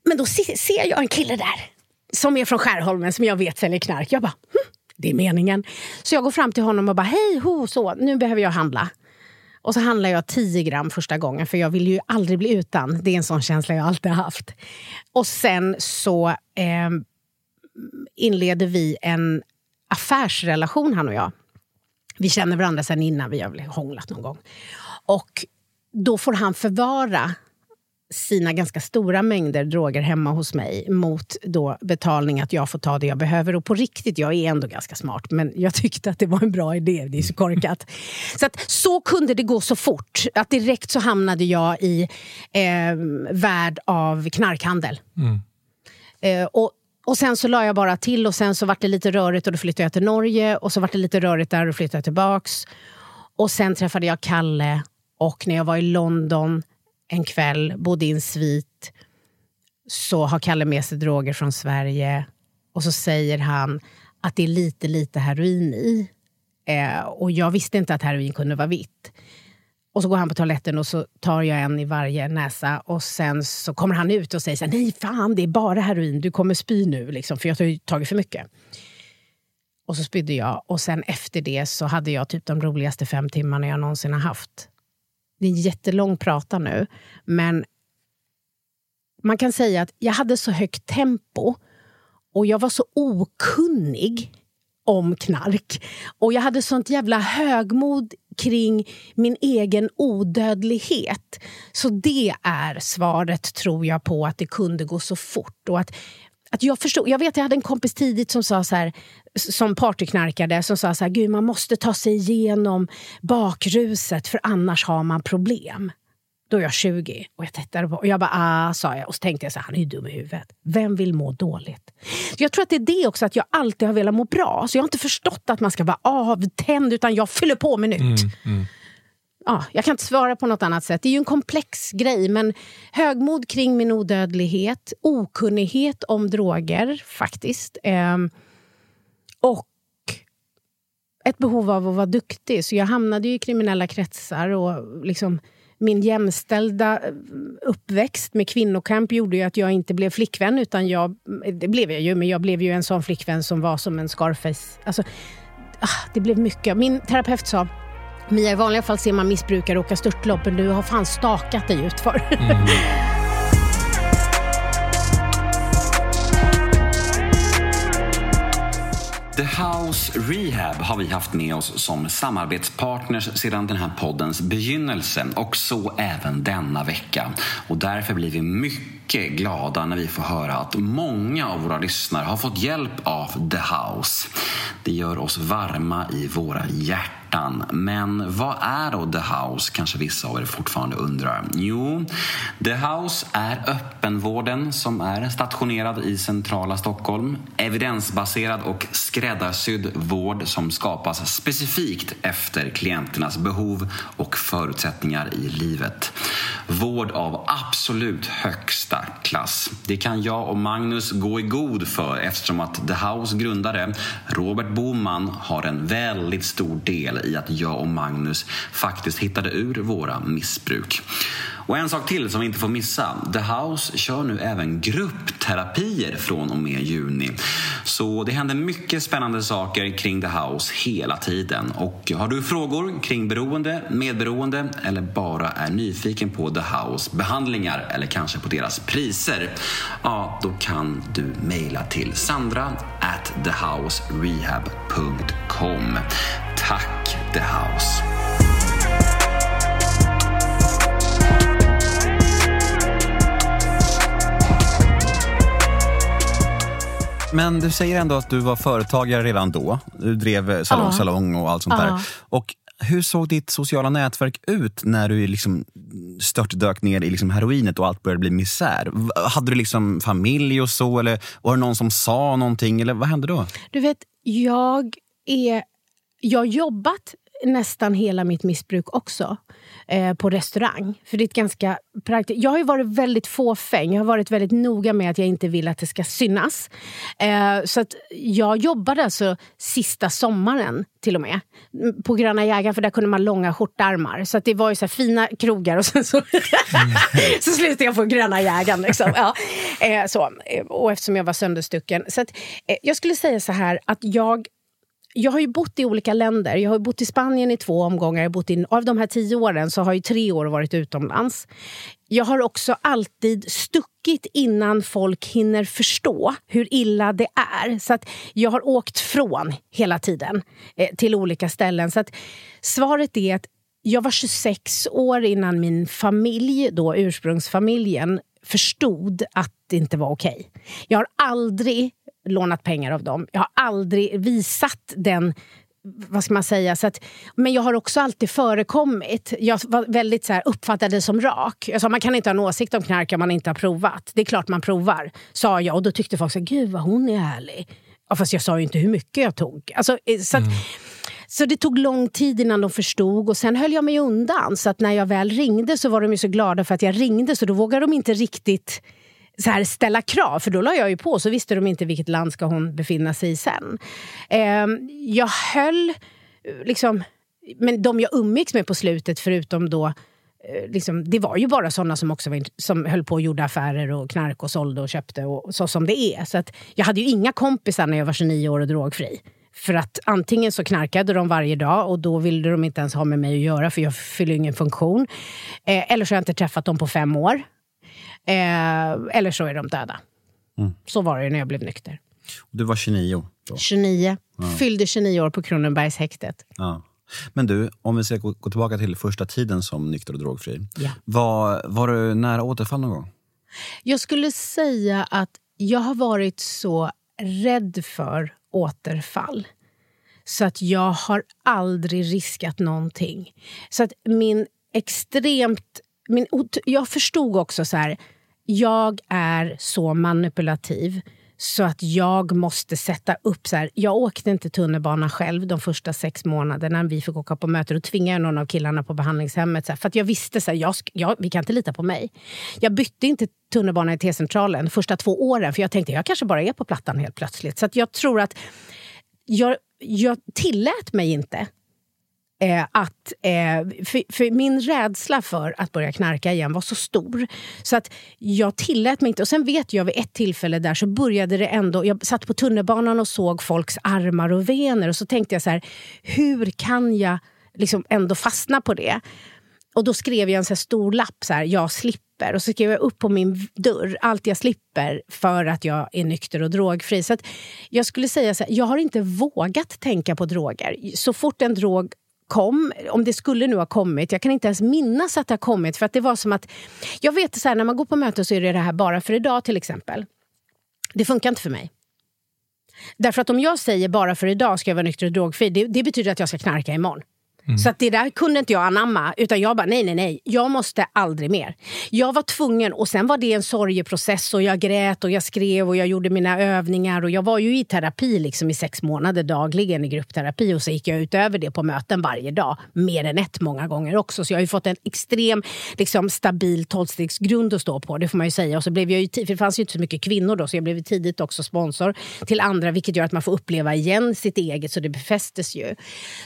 S1: Men då ser jag en kille där som är från Skärholmen som jag vet säljer knark. Jag bara, hm, det är meningen. Så jag går fram till honom och bara, hej ho, så, nu behöver jag handla. Och så handlar jag 10 gram första gången, för jag vill ju aldrig bli utan. Det är en sån känsla jag alltid haft. Och sen så eh, inleder vi en affärsrelation, han och jag. Vi känner varandra sen innan, vi har väl hånglat någon gång. Och då får han förvara sina ganska stora mängder droger hemma hos mig mot då betalning att jag får ta det jag behöver. Och på riktigt, jag är ändå ganska smart, men jag tyckte att det var en bra idé. Det är så korkat. Så, att, så kunde det gå så fort. Att direkt så hamnade jag i eh, värld av knarkhandel. Mm. Eh, och, och sen så la jag bara till och sen så vart det lite rörigt och då flyttade jag till Norge. Och så vart det lite rörigt där och flyttade jag tillbaks. Och sen träffade jag Kalle och när jag var i London en kväll, bodde i en svit, så har Kalle med sig droger från Sverige och så säger han att det är lite, lite heroin i. Eh, och jag visste inte att heroin kunde vara vitt. Och så går han på toaletten och så tar jag en i varje näsa och sen så kommer han ut och säger så här, nej fan det är bara heroin, du kommer spy nu liksom, för jag har tagit för mycket. Och så spydde jag och sen efter det så hade jag typ de roligaste fem timmarna jag någonsin har haft det är en jättelång prata nu, men man kan säga att jag hade så högt tempo och jag var så okunnig om knark. Och jag hade sånt jävla högmod kring min egen odödlighet. Så det är svaret, tror jag, på att det kunde gå så fort. Och att att jag, förstod, jag vet jag hade en kompis tidigt som sa så här, som partyknarkade, som sa så här, Gud, man måste ta sig igenom bakruset för annars har man problem. Då är jag 20 och jag tittade på och jag bara ah, sa jag. Och så tänkte jag så här, han är ju dum i huvudet. Vem vill må dåligt? Jag tror att det är det också, att jag alltid har velat må bra. Så jag har inte förstått att man ska vara avtänd, utan jag fyller på med nytt. Mm, mm ja, jag kan inte svara på något annat sätt. Det är ju en komplex grej, men högmod kring min odödlighet, okunnighet om droger faktiskt. Eh, och ett behov av att vara duktig. Så jag hamnade i kriminella kretsar och liksom min jämställda eh, uppväxt med kvinnokamp gjorde ju att jag inte blev flickvän, utan jag, det blev jag ju, men jag blev ju en sån flickvän som var som en Scarface. Alltså, ah, det blev mycket. Min terapeut sa Mia, i vanliga fall ser man missbrukare åka störtlopp, men du har fan stakat dig utför. Mm.
S4: The House Rehab har vi haft med oss som samarbetspartners sedan den här poddens begynnelse och så även denna vecka. Och därför blir vi mycket glada när vi får höra att många av våra lyssnare har fått hjälp av The House. Det gör oss varma i våra hjärtan hjärtan. Men vad är då The House, kanske vissa av er fortfarande undrar? Jo, The House är öppenvården som är stationerad i centrala Stockholm. Evidensbaserad och skräddarsydd vård som skapas specifikt efter klienternas behov och förutsättningar i livet. Vård av absolut högsta klass. Det kan jag och Magnus gå i god för eftersom att The House grundare Robert Boman har en väldigt stor del
S2: resulterade i att jag och Magnus faktiskt hittade ur våra missbruk. Och en sak till som vi inte får missa. The House kör nu även gruppterapier från och med juni. Så det händer mycket spännande saker kring The House hela tiden. Och har du frågor kring beroende, medberoende eller bara är nyfiken på The House behandlingar eller kanske på deras priser? Ja, då kan du mejla till sandra at thehouserehab.com. Tack The House! Men du säger ändå att du var företagare redan då. Du drev salong, ja. salong och allt sånt ja. där. Och hur såg ditt sociala nätverk ut när du liksom störtdök ner i liksom heroinet och allt började bli misär? Hade du liksom familj och så? Eller var det någon som sa någonting? Eller vad hände då?
S1: Du vet, jag är... Jag har jobbat nästan hela mitt missbruk också eh, på restaurang. För det är ganska praktiskt. Jag har varit väldigt fåfäng. Jag har varit väldigt noga med att jag inte vill att det ska synas. Eh, så att jag jobbade alltså sista sommaren till och med på Gröna Jägaren, för där kunde man långa skjortarmar. Så att det var ju så fina krogar och sen så, så slutade jag på Gröna Jägaren. Liksom. Ja. Eh, så. Och eftersom jag var sönderstucken. Så att, eh, jag skulle säga så här att jag jag har ju bott i olika länder. Jag har bott i Spanien i två omgångar. Jag bott i, av de här tio åren så har jag tre år varit utomlands. Jag har också alltid stuckit innan folk hinner förstå hur illa det är. Så att jag har åkt från hela tiden eh, till olika ställen. Så att svaret är att jag var 26 år innan min familj, då ursprungsfamiljen, förstod att det inte var okej. Okay. Jag har aldrig lånat pengar av dem. Jag har aldrig visat den vad ska man säga? Så att, men jag har också alltid förekommit. Jag var väldigt så här, uppfattade som rak. Jag sa man kan inte ha en åsikt om knark om man inte har provat. Det är klart man provar, sa jag. Och då tyckte folk så gud vad hon är härlig. Ja, fast jag sa ju inte hur mycket jag tog. Alltså, eh, så, att, mm. så det tog lång tid innan de förstod och sen höll jag mig undan. Så att när jag väl ringde så var de ju så glada för att jag ringde så då vågade de inte riktigt så här, ställa krav, för då la jag ju på så visste de inte vilket land ska hon befinna sig i sen. Eh, jag höll, eh, liksom, men de jag umgicks med på slutet förutom då eh, Liksom, det var ju bara såna som också var, som höll på och gjorde affärer och knark och sålde och köpte och så som det är. Så att jag hade ju inga kompisar när jag var 29 år och drogfri. För att antingen så knarkade de varje dag och då ville de inte ens ha med mig att göra för jag fyller ingen funktion. Eh, eller så har jag inte träffat dem på fem år. Eh, eller så är de döda. Mm. Så var det när jag blev nykter.
S2: Du var 29? Då.
S1: 29. Ja. Fyllde 29 år på Kronobergshäktet.
S2: Ja. Men du, om vi ska gå, gå tillbaka till första tiden som nykter och drogfri. Ja. Var, var du nära återfall någon gång?
S1: Jag skulle säga att jag har varit så rädd för återfall så att jag har aldrig riskat någonting. Så att min extremt min, jag förstod också så här, jag är så manipulativ så att jag måste sätta upp... så här, Jag åkte inte tunnelbana själv de första sex månaderna vi fick åka på möte. Då tvingade jag någon av killarna på behandlingshemmet. Så här, för att jag visste så här, jag, jag, vi kan inte lita på mig. Jag bytte inte tunnelbana i T-centralen de första två åren för jag tänkte jag kanske bara är på Plattan helt plötsligt. Så att jag tror att jag, jag tillät mig inte Eh, att, eh, för, för, min rädsla för att börja knarka igen var så stor. Så att jag tillät mig inte. Och sen vet jag vid ett tillfälle där så började det ändå... Jag satt på tunnelbanan och såg folks armar och vener. Och så tänkte jag så här, hur kan jag liksom ändå fastna på det? Och då skrev jag en så stor lapp, så här, jag slipper. Och så skrev jag upp på min dörr, allt jag slipper för att jag är nykter och drogfri. Så jag skulle säga så här, jag har inte vågat tänka på droger. Så fort en drog kom, om det skulle nu ha kommit, jag kan inte ens minnas att det har kommit. För att det var som att, jag vet så här, när man går på möte så är det det här bara för idag till exempel. Det funkar inte för mig. Därför att om jag säger bara för idag ska jag vara nykter och drogfri, det, det betyder att jag ska knarka imorgon. Mm. Så att det där kunde inte jag anamma. Utan jag bara, nej, nej, nej. Jag måste aldrig mer. Jag var tvungen. Och sen var det en sorgeprocess. Och jag grät och jag skrev och jag gjorde mina övningar. Och jag var ju i terapi liksom i sex månader dagligen i gruppterapi. Och så gick jag utöver det på möten varje dag. Mer än ett många gånger också. Så jag har ju fått en extrem liksom, stabil tolvstegsgrund att stå på. Det får man ju säga. Och så blev jag ju, för det fanns ju inte så mycket kvinnor då. Så jag blev tidigt också sponsor till andra. Vilket gör att man får uppleva igen sitt eget. Så det befästes ju.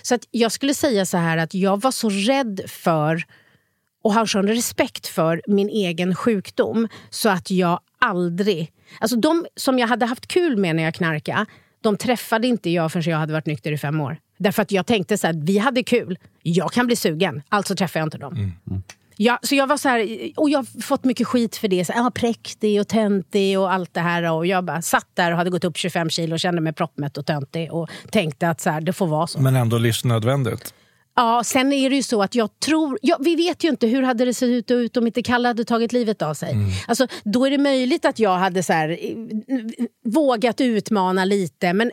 S1: Så att jag skulle säga så här att jag var så rädd för och har sån respekt för min egen sjukdom så att jag aldrig... Alltså de som jag hade haft kul med när jag knarkade, de träffade inte jag förrän jag hade varit nykter i fem år. Därför att jag tänkte så här, vi hade kul, jag kan bli sugen, alltså träffar jag inte dem. Mm. Mm. Ja, så jag var så här, och jag har fått mycket skit för det. Så, ah, präktig och töntig och allt det här. Och jag bara satt där och hade gått upp 25 kilo och kände mig proppmätt och töntig. Och tänkte att så här, det får vara så.
S3: Men ändå livsnödvändigt.
S1: Ja, sen är det ju så att jag tror... Ja, vi vet ju inte hur hade det sett ut om inte Kalle hade tagit livet av sig. Mm. Alltså, då är det möjligt att jag hade så här, vågat utmana lite. Men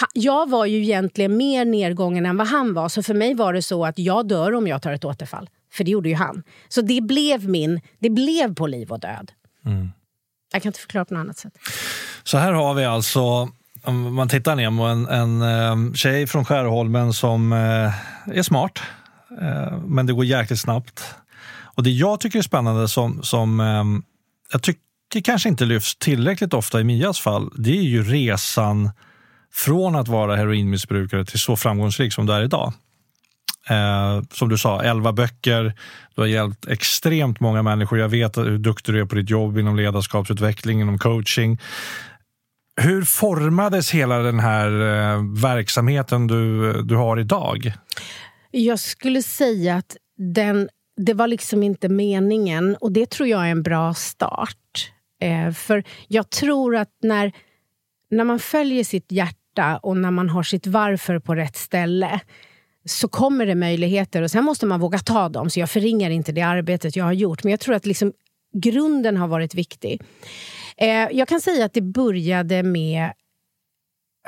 S1: ha, jag var ju egentligen mer nedgången än vad han var. Så för mig var det så att jag dör om jag tar ett återfall. För det gjorde ju han. Så det blev min... Det blev på liv och död. Mm. Jag kan inte förklara på något annat sätt.
S3: Så här har vi alltså om man tittar ner på en, en ehm, tjej från Skärholmen som eh, är smart, eh, men det går jäkligt snabbt. Och det jag tycker är spännande som, som ehm, jag tycker kanske inte lyfts tillräckligt ofta i Mias fall, det är ju resan från att vara heroinmissbrukare till så framgångsrik som du är idag. Eh, som du sa, elva böcker. Du har hjälpt extremt många människor. Jag vet hur duktig du är på ditt jobb inom ledarskapsutveckling, inom coaching. Hur formades hela den här eh, verksamheten du, du har idag?
S1: Jag skulle säga att den, det var liksom inte meningen. Och det tror jag är en bra start. Eh, för jag tror att när, när man följer sitt hjärta och när man har sitt varför på rätt ställe så kommer det möjligheter och sen måste man våga ta dem. Så jag förringar inte det arbetet jag har gjort. Men jag tror att liksom grunden har varit viktig. Eh, jag kan säga att det började med...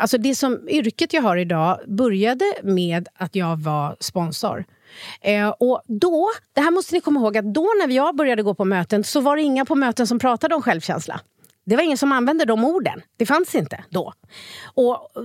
S1: Alltså det som yrket jag har idag började med att jag var sponsor. Eh, och då, det här måste ni komma ihåg, att då när jag började gå på möten så var det inga på möten som pratade om självkänsla. Det var ingen som använde de orden. Det fanns inte då. Och eh,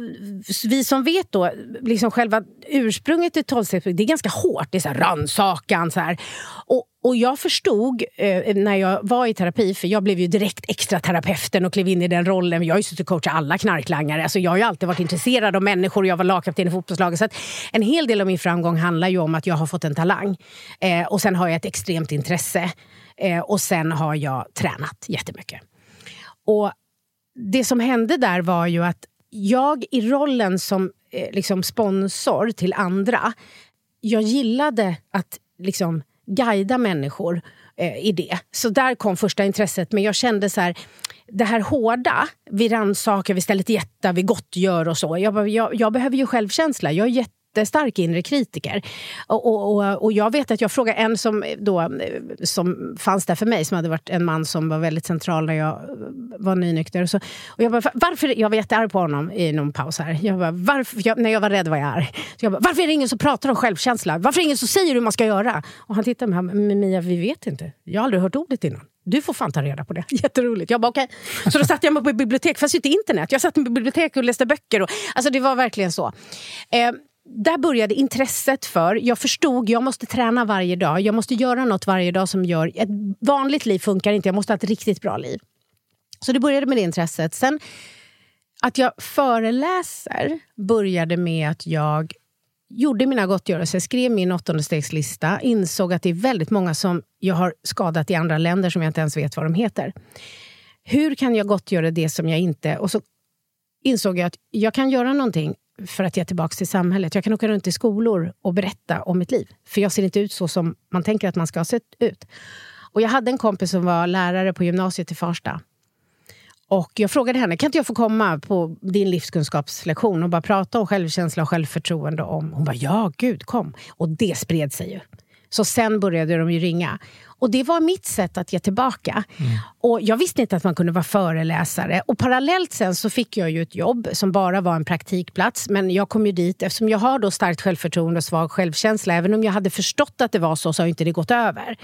S1: vi som vet då, liksom själva ursprunget till tolvstegsprogrammet, det är ganska hårt. Det är så här rannsakan. Så här. Och, och jag förstod eh, när jag var i terapi, för jag blev ju direkt extra terapeuten och klev in i den rollen. Jag har ju suttit och coachat alla knarklangare. Alltså jag har ju alltid varit intresserad av människor. Jag var lagkapten i fotbollslaget. Så en hel del av min framgång handlar ju om att jag har fått en talang. Eh, och sen har jag ett extremt intresse. Eh, och sen har jag tränat jättemycket. Och det som hände där var ju att jag i rollen som eh, liksom sponsor till andra, jag gillade att liksom guida människor eh, i det. Så där kom första intresset. Men jag kände så här, det här hårda, vi rannsakar, vi ställer till jätta, vi gottgör och så. Jag, jag, jag behöver ju självkänsla. Jag är jättestark inre kritiker. Och, och, och, jag vet att jag frågade en som, då, eh, som fanns där för mig, som hade varit en man som var väldigt central när jag eh, var nynykter. Så, och jag, bara, varför, jag var jättearg på honom i någon paus här. Jag bara, varför, jag, när jag var rädd var jag arg. Så jag bara, varför är det ingen som pratar om självkänsla? Varför är det ingen som säger hur man ska göra? Och han tittade på mig, Mia, vi vet inte. Jag har aldrig hört ordet innan. Du får fan ta reda på det. Jätteroligt. Jag bara, okay. Så då satt jag mig på bibliotek, fast inte internet. Jag satt på bibliotek och läste böcker. Och, alltså det var verkligen så. Eh, där började intresset för, jag förstod, jag måste träna varje dag. Jag måste göra något varje dag som gör, ett vanligt liv funkar inte, jag måste ha ett riktigt bra liv. Så det började med det intresset. Sen att jag föreläser började med att jag gjorde mina gottgörelser, skrev min åttondestegslista, insåg att det är väldigt många som jag har skadat i andra länder som jag inte ens vet vad de heter. Hur kan jag gottgöra det som jag inte... Och så insåg jag att jag kan göra någonting för att ge tillbaka till samhället. Jag kan åka runt i skolor och berätta om mitt liv. För jag ser inte ut så som man tänker att man ska ha sett ut. Och jag hade en kompis som var lärare på gymnasiet i Farsta. Och jag frågade henne, kan inte jag få komma på din livskunskapslektion och bara prata om självkänsla och självförtroende? Om? Hon bara, ja gud, kom. Och det spred sig ju. Så sen började de ju ringa. Och det var mitt sätt att ge tillbaka. Mm. Och Jag visste inte att man kunde vara föreläsare. Och Parallellt sen så fick jag ju ett jobb som bara var en praktikplats. Men jag kom ju dit, eftersom jag har då starkt självförtroende och svag självkänsla, även om jag hade förstått att det var så, så har inte det gått över.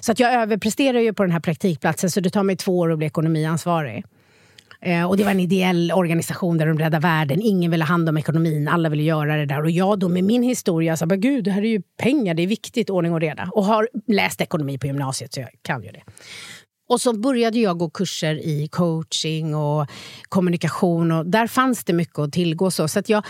S1: Så att jag överpresterar ju på den här praktikplatsen, så det tar mig två år att bli ekonomiansvarig. Eh, och det var en ideell organisation där de räddade världen. Ingen ville ha hand om ekonomin, alla ville göra det där. Och jag då med min historia sa, gud, det här är ju pengar, det är viktigt, ordning och reda. Och har läst ekonomi på gymnasiet, så jag kan ju det. Och så började jag gå kurser i coaching och kommunikation. Och där fanns det mycket att tillgå. Så, så att jag,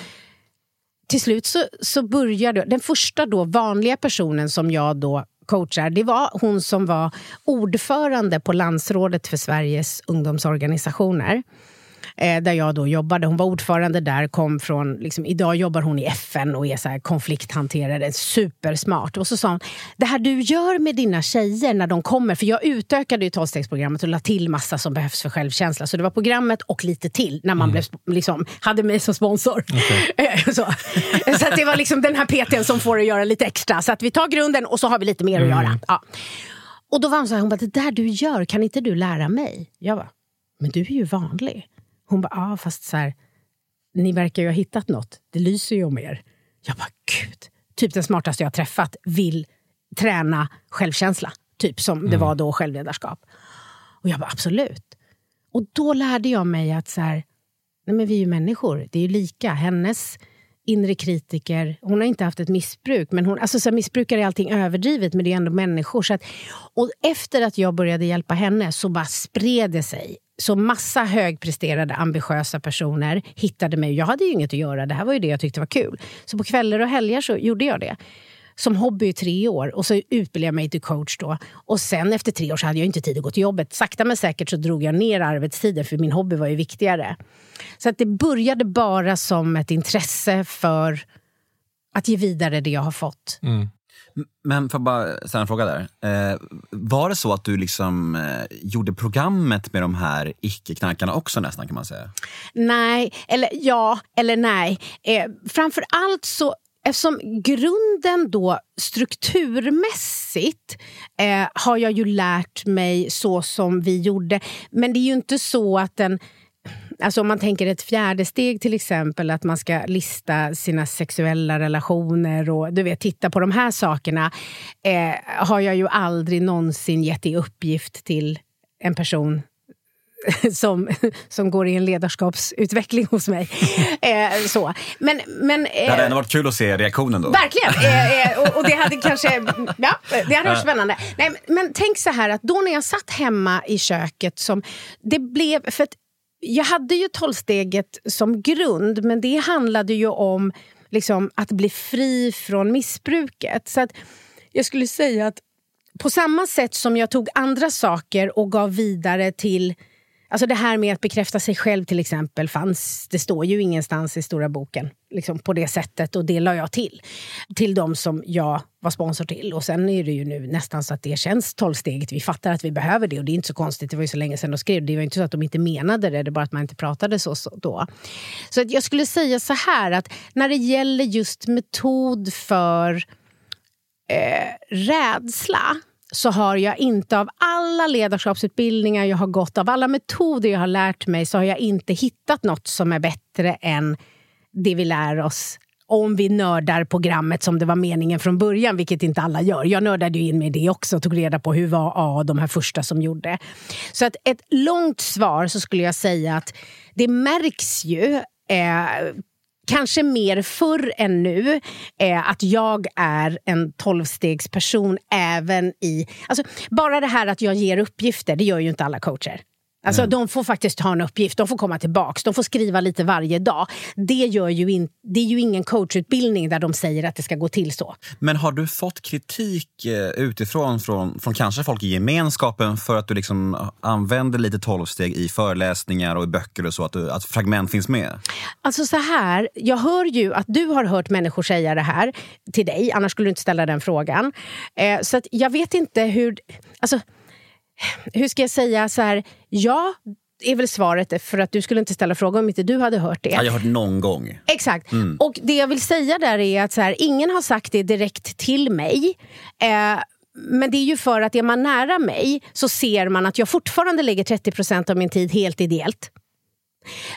S1: till slut så, så började... Den första då vanliga personen som jag då coachar, det var hon som var ordförande på landsrådet för Sveriges ungdomsorganisationer eh, där jag då jobbade. Hon var ordförande där, kom från, liksom, idag jobbar hon i FN och är så här konflikthanterare, supersmart. Och så sa hon, det här du gör med dina tjejer när de kommer, för jag utökade ju tolvstegsprogrammet och la till massa som behövs för självkänsla. Så det var programmet och lite till när man mm. blev, liksom, hade mig som sponsor. Okay. så så det var liksom den här PTn som får att göra lite extra. Så att vi tar grunden och så har vi lite mer mm. att göra. Ja. Och då var hon så här, hon bara, det där du gör, kan inte du lära mig? Jag bara, men du är ju vanlig. Hon bara, ja fast så här, ni verkar ju ha hittat något. Det lyser ju om er. Jag bara, gud. Typ den smartaste jag träffat vill träna självkänsla. Typ som mm. det var då självledarskap. Och jag bara, absolut. Och då lärde jag mig att så här, nej men vi är ju människor. Det är ju lika. Hennes inre kritiker. Hon har inte haft ett missbruk. Men hon, alltså så här, missbrukare är allting överdrivet, men det är ändå människor. Så att, och efter att jag började hjälpa henne så bara spred det sig så massa högpresterade, ambitiösa personer hittade mig. Jag hade ju inget att göra, det här var ju det jag tyckte var kul. Så på kvällar och helger så gjorde jag det. Som hobby i tre år och så utbildade jag mig till coach då. Och sen efter tre år så hade jag inte tid att gå till jobbet. Sakta men säkert så drog jag ner arbetstiden för min hobby var ju viktigare. Så att det började bara som ett intresse för att ge vidare det jag har fått. Mm.
S2: Men får jag bara ställa en fråga där. Eh, var det så att du liksom eh, gjorde programmet med de här icke-knarkarna också nästan kan man säga?
S1: Nej, eller ja, eller nej. Eh, framför allt så Eftersom grunden då strukturmässigt eh, har jag ju lärt mig så som vi gjorde. Men det är ju inte så att den Alltså om man tänker ett fjärde steg till exempel, att man ska lista sina sexuella relationer och du vet, titta på de här sakerna, eh, har jag ju aldrig någonsin gett i uppgift till en person som, som går i en ledarskapsutveckling hos mig. Eh, så. Men, men,
S2: eh, det hade ändå varit kul att se reaktionen då.
S1: Verkligen! Eh, eh och, och, det hade kanske ja, det hade varit spännande. Nej, men tänk så här att då när jag satt hemma i köket, som det blev... För jag hade ju tolvsteget som grund, men det handlade ju om liksom, att bli fri från missbruket. Så att jag skulle säga att på samma sätt som jag tog andra saker och gav vidare till Alltså det här med att bekräfta sig själv till exempel fanns, det står ju ingenstans i stora boken liksom på det sättet och det la jag till. Till de som jag var sponsor till. Och sen är det ju nu nästan så att det känns tolvsteget. Vi fattar att vi behöver det och det är inte så konstigt. Det var ju så länge sedan de skrev. Det var inte så att de inte menade det, det är bara att man inte pratade så, så då. Så att jag skulle säga så här att när det gäller just metod för eh, rädsla så har jag inte av alla ledarskapsutbildningar jag har gått, av alla metoder jag har lärt mig, så har jag inte hittat något som är bättre än det vi lär oss om vi nördar programmet som det var meningen från början, vilket inte alla gör. Jag nördade ju in i det också och tog reda på hur var A, de här första som gjorde. Så att ett långt svar så skulle jag säga att det märks ju eh, kanske mer förr än nu, eh, att jag är en tolvstegsperson även i... Alltså, bara det här att jag ger uppgifter, det gör ju inte alla coacher. Alltså, mm. De får faktiskt ha en uppgift, de får komma tillbaka, de får skriva lite varje dag. Det, gör ju in, det är ju ingen coachutbildning där de säger att det ska gå till så.
S2: Men har du fått kritik eh, utifrån, från, från kanske folk i gemenskapen för att du liksom använder lite tolvsteg i föreläsningar och i böcker och så, att, du, att fragment finns med?
S1: Alltså så här, jag hör ju att du har hört människor säga det här till dig, annars skulle du inte ställa den frågan. Eh, så jag vet inte hur... Alltså, hur ska jag säga? så här, Ja, är väl svaret, för att du skulle inte ställa frågan om inte du hade hört det.
S2: Ja, jag har hört någon gång.
S1: Exakt. Mm. Och det jag vill säga där är att så här, ingen har sagt det direkt till mig. Eh, men det är ju för att är man nära mig så ser man att jag fortfarande lägger 30% av min tid helt ideellt.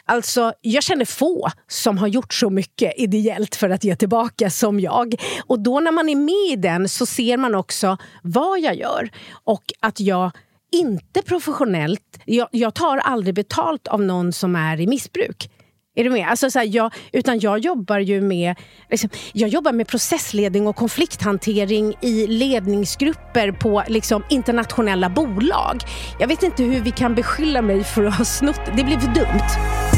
S1: Alltså, jag känner få som har gjort så mycket ideellt för att ge tillbaka som jag. Och då när man är med i den så ser man också vad jag gör och att jag inte professionellt, jag, jag tar aldrig betalt av någon som är i missbruk. Är du med? Alltså så här, jag, utan jag jobbar ju med, liksom, jag jobbar med processledning och konflikthantering i ledningsgrupper på liksom, internationella bolag. Jag vet inte hur vi kan beskylla mig för att ha snott. Det blir för dumt.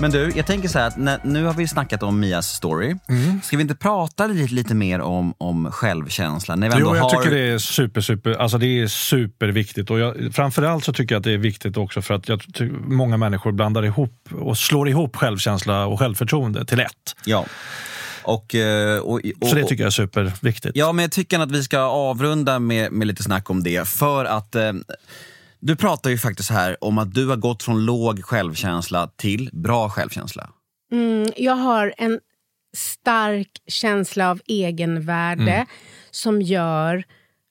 S2: Men du, jag tänker så här att när, nu har vi snackat om Mias story. Mm. Ska vi inte prata lite, lite mer om, om självkänsla? När vi
S3: jo, jag
S2: har...
S3: tycker det är super, super, alltså det är superviktigt. Och jag, framförallt så tycker jag att det är viktigt också för att jag, många människor blandar ihop och slår ihop självkänsla och självförtroende till ett.
S2: Ja. Och,
S3: eh, och, och, så det tycker jag är superviktigt.
S2: Ja, men jag tycker att vi ska avrunda med, med lite snack om det. För att eh, du pratar ju faktiskt här om att du har gått från låg självkänsla till bra självkänsla.
S1: Mm, jag har en stark känsla av egenvärde mm. som gör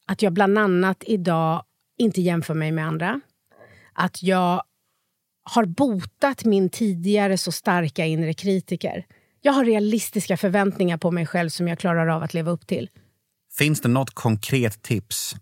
S1: att jag bland annat idag inte jämför mig med andra. Att jag har botat min tidigare så starka inre kritiker. Jag har realistiska förväntningar på mig själv som jag klarar av att leva upp till.
S2: Finns det något konkret tips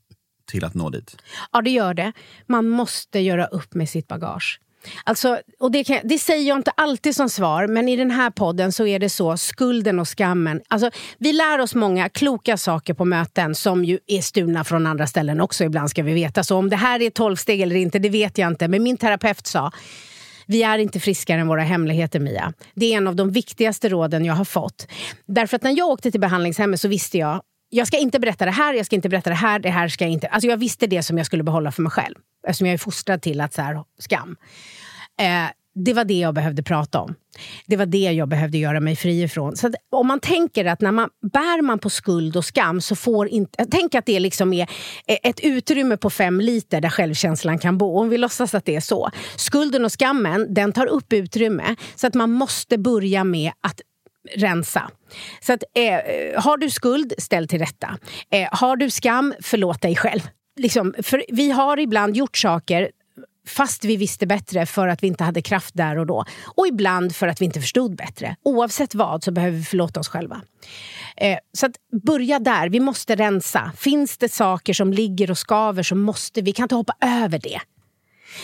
S2: till att nå dit?
S1: Ja, det gör det. Man måste göra upp med sitt bagage. Alltså, och det, kan, det, säger jag inte alltid som svar, men i den här podden så är det så, skulden och skammen. Alltså, vi lär oss många kloka saker på möten som ju är stulna från andra ställen också ibland ska vi veta. Så om det här är tolvsteg eller inte, det vet jag inte. Men min terapeut sa, vi är inte friskare än våra hemligheter, Mia. Det är en av de viktigaste råden jag har fått. Därför att när jag åkte till behandlingshemmet så visste jag jag ska inte berätta det här, jag ska inte berätta det här, det här ska jag inte... Alltså jag visste det som jag skulle behålla för mig själv. Eftersom jag är fostrad till att så här, skam. Eh, det var det jag behövde prata om. Det var det jag behövde göra mig fri ifrån. Så om man tänker att när man bär man på skuld och skam så får inte... Tänk att det liksom är eh, ett utrymme på fem liter där självkänslan kan bo. Om vi låtsas att det är så. Skulden och skammen den tar upp utrymme. Så att man måste börja med att rensa. Så att, eh, har du skuld, ställ till rätta. Eh, har du skam, förlåt dig själv. Liksom, för vi har ibland gjort saker fast vi visste bättre för att vi inte hade kraft där och då. Och ibland för att vi inte förstod bättre. Oavsett vad så behöver vi förlåta oss själva. Eh, så att börja där. Vi måste rensa. Finns det saker som ligger och skaver så måste vi, kan inte hoppa över det.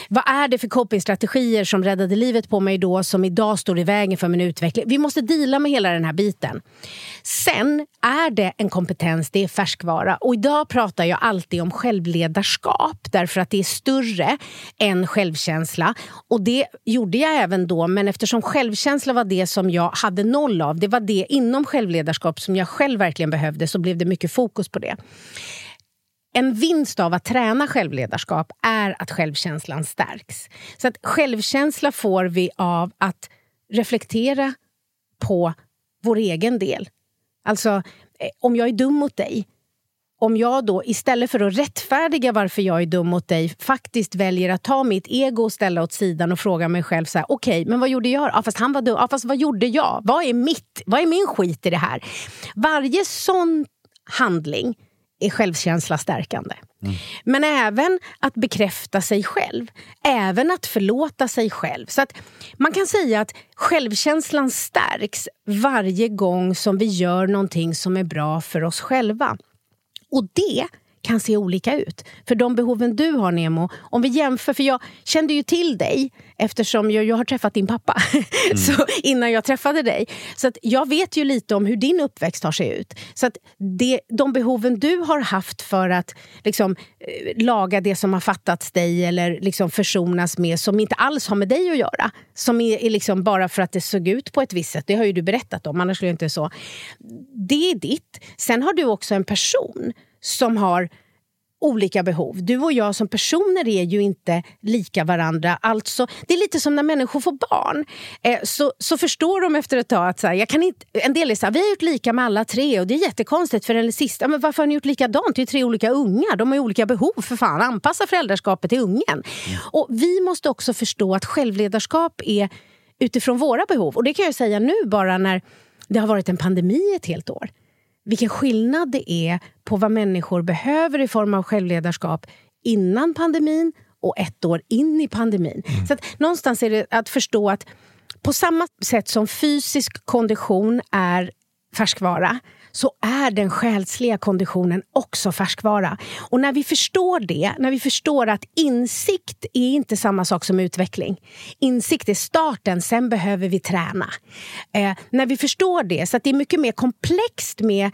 S1: Vad är det för copingstrategier som räddade livet på mig då som idag står i vägen för min utveckling? Vi måste dela med hela den här biten. Sen är det en kompetens, det är färskvara. Och idag pratar jag alltid om självledarskap därför att det är större än självkänsla. Och det gjorde jag även då, men eftersom självkänsla var det som jag hade noll av, det var det inom självledarskap som jag själv verkligen behövde, så blev det mycket fokus på det. En vinst av att träna självledarskap är att självkänslan stärks. Så att självkänsla får vi av att reflektera på vår egen del. Alltså, eh, om jag är dum mot dig, om jag då istället för att rättfärdiga varför jag är dum mot dig faktiskt väljer att ta mitt ego och ställa åt sidan och fråga mig själv så här, okej, okay, men vad gjorde jag? Ja, fast han var dum. Ja, fast vad gjorde jag? Vad är mitt? Vad är min skit i det här? Varje sån handling är självkänsla stärkande. Mm. Men även att bekräfta sig själv. Även att förlåta sig själv. Så att Man kan säga att självkänslan stärks varje gång som vi gör någonting som är bra för oss själva. Och det kan se olika ut. För de behoven du har, Nemo, om vi jämför, för jag kände ju till dig eftersom jag, jag har träffat din pappa mm. så innan jag träffade dig. Så att jag vet ju lite om hur din uppväxt har sett ut. Så att det, de behoven du har haft för att liksom, eh, laga det som har fattats dig eller liksom försonas med som inte alls har med dig att göra. Som är, är liksom bara för att det såg ut på ett visst sätt. Det har ju du berättat om, annars skulle det inte så. Det är ditt. Sen har du också en person som har olika behov. Du och jag som personer är ju inte lika varandra. Alltså, det är lite som när människor får barn. Eh, så, så förstår de efter ett tag att så här, jag kan inte, en del är så här, vi har gjort lika med alla tre och det är jättekonstigt för den sista, men varför har ni gjort likadant? Det är tre olika ungar, de har olika behov. För fan, anpassa föräldraskapet till ungen. Mm. Och vi måste också förstå att självledarskap är utifrån våra behov. Och det kan jag säga nu bara när det har varit en pandemi ett helt år vilken skillnad det är på vad människor behöver i form av självledarskap innan pandemin och ett år in i pandemin. Mm. Så att, någonstans är det att förstå att på samma sätt som fysisk kondition är färskvara så är den själsliga konditionen också färskvara. Och när vi förstår det, när vi förstår att insikt är inte samma sak som utveckling. Insikt är starten, sen behöver vi träna. Eh, när vi förstår det, så att det är mycket mer komplext med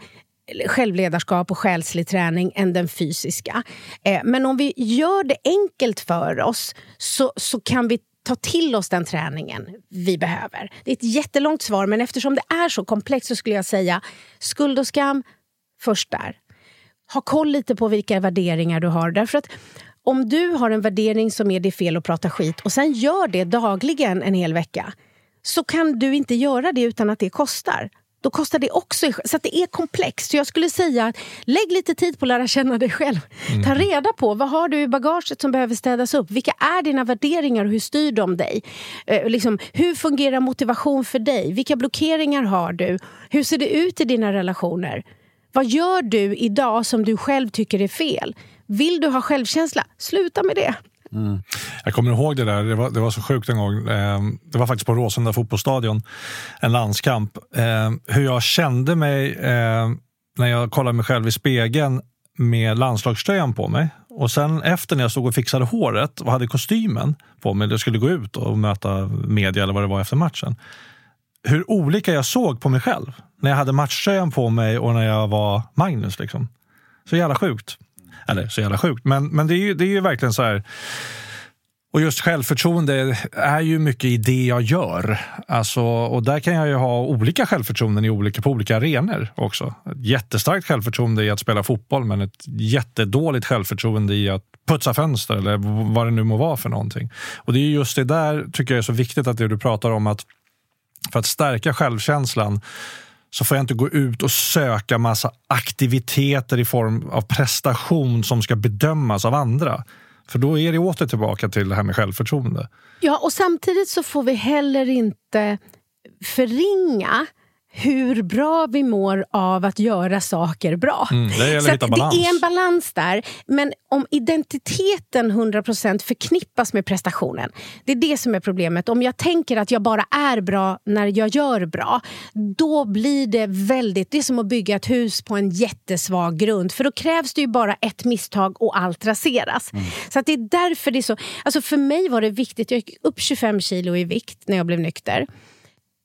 S1: självledarskap och själslig träning än den fysiska. Eh, men om vi gör det enkelt för oss så, så kan vi ta till oss den träningen vi behöver. Det är ett jättelångt svar, men eftersom det är så komplext så skulle jag säga skuld och skam först där. Ha koll lite på vilka värderingar du har. Därför att om du har en värdering som är det är fel att prata skit och sen gör det dagligen en hel vecka så kan du inte göra det utan att det kostar då kostar det också. Så det är komplext. Så jag skulle säga, lägg lite tid på att lära känna dig själv. Mm. Ta reda på vad har du i bagaget som behöver städas upp. Vilka är dina värderingar och hur styr de dig? Eh, liksom, hur fungerar motivation för dig? Vilka blockeringar har du? Hur ser det ut i dina relationer? Vad gör du idag som du själv tycker är fel? Vill du ha självkänsla? Sluta med det.
S3: Mm. Jag kommer ihåg det där, det var, det var så sjukt en gång. Eh, det var faktiskt på Råsunda fotbollsstadion, en landskamp. Eh, hur jag kände mig eh, när jag kollade mig själv i spegeln med landslagströjan på mig. Och sen efter när jag stod och fixade håret och hade kostymen på mig, jag skulle gå ut och möta media eller vad det var efter matchen. Hur olika jag såg på mig själv när jag hade matchtröjan på mig och när jag var Magnus. Liksom. Så jävla sjukt. Eller så jävla sjukt, men, men det, är ju, det är ju verkligen så här. Och just självförtroende är ju mycket i det jag gör. Alltså, och där kan jag ju ha olika självförtroenden i olika, på olika arenor också. Ett jättestarkt självförtroende i att spela fotboll men ett jättedåligt självförtroende i att putsa fönster eller vad det nu må vara för någonting. Och det är just det där tycker jag är så viktigt att det du pratar om att för att stärka självkänslan så får jag inte gå ut och söka massa aktiviteter i form av prestation som ska bedömas av andra. För då är det åter tillbaka till det här med självförtroende.
S1: Ja, och samtidigt så får vi heller inte förringa hur bra vi mår av att göra saker bra.
S3: Mm, det
S1: så. Det är en balans där. Men om identiteten 100% förknippas med prestationen, det är det som är problemet. Om jag tänker att jag bara är bra när jag gör bra, då blir det väldigt... Det är som att bygga ett hus på en jättesvag grund. För då krävs det ju bara ett misstag och allt raseras. Mm. Så det är därför det är så... Alltså för mig var det viktigt, jag gick upp 25 kilo i vikt när jag blev nykter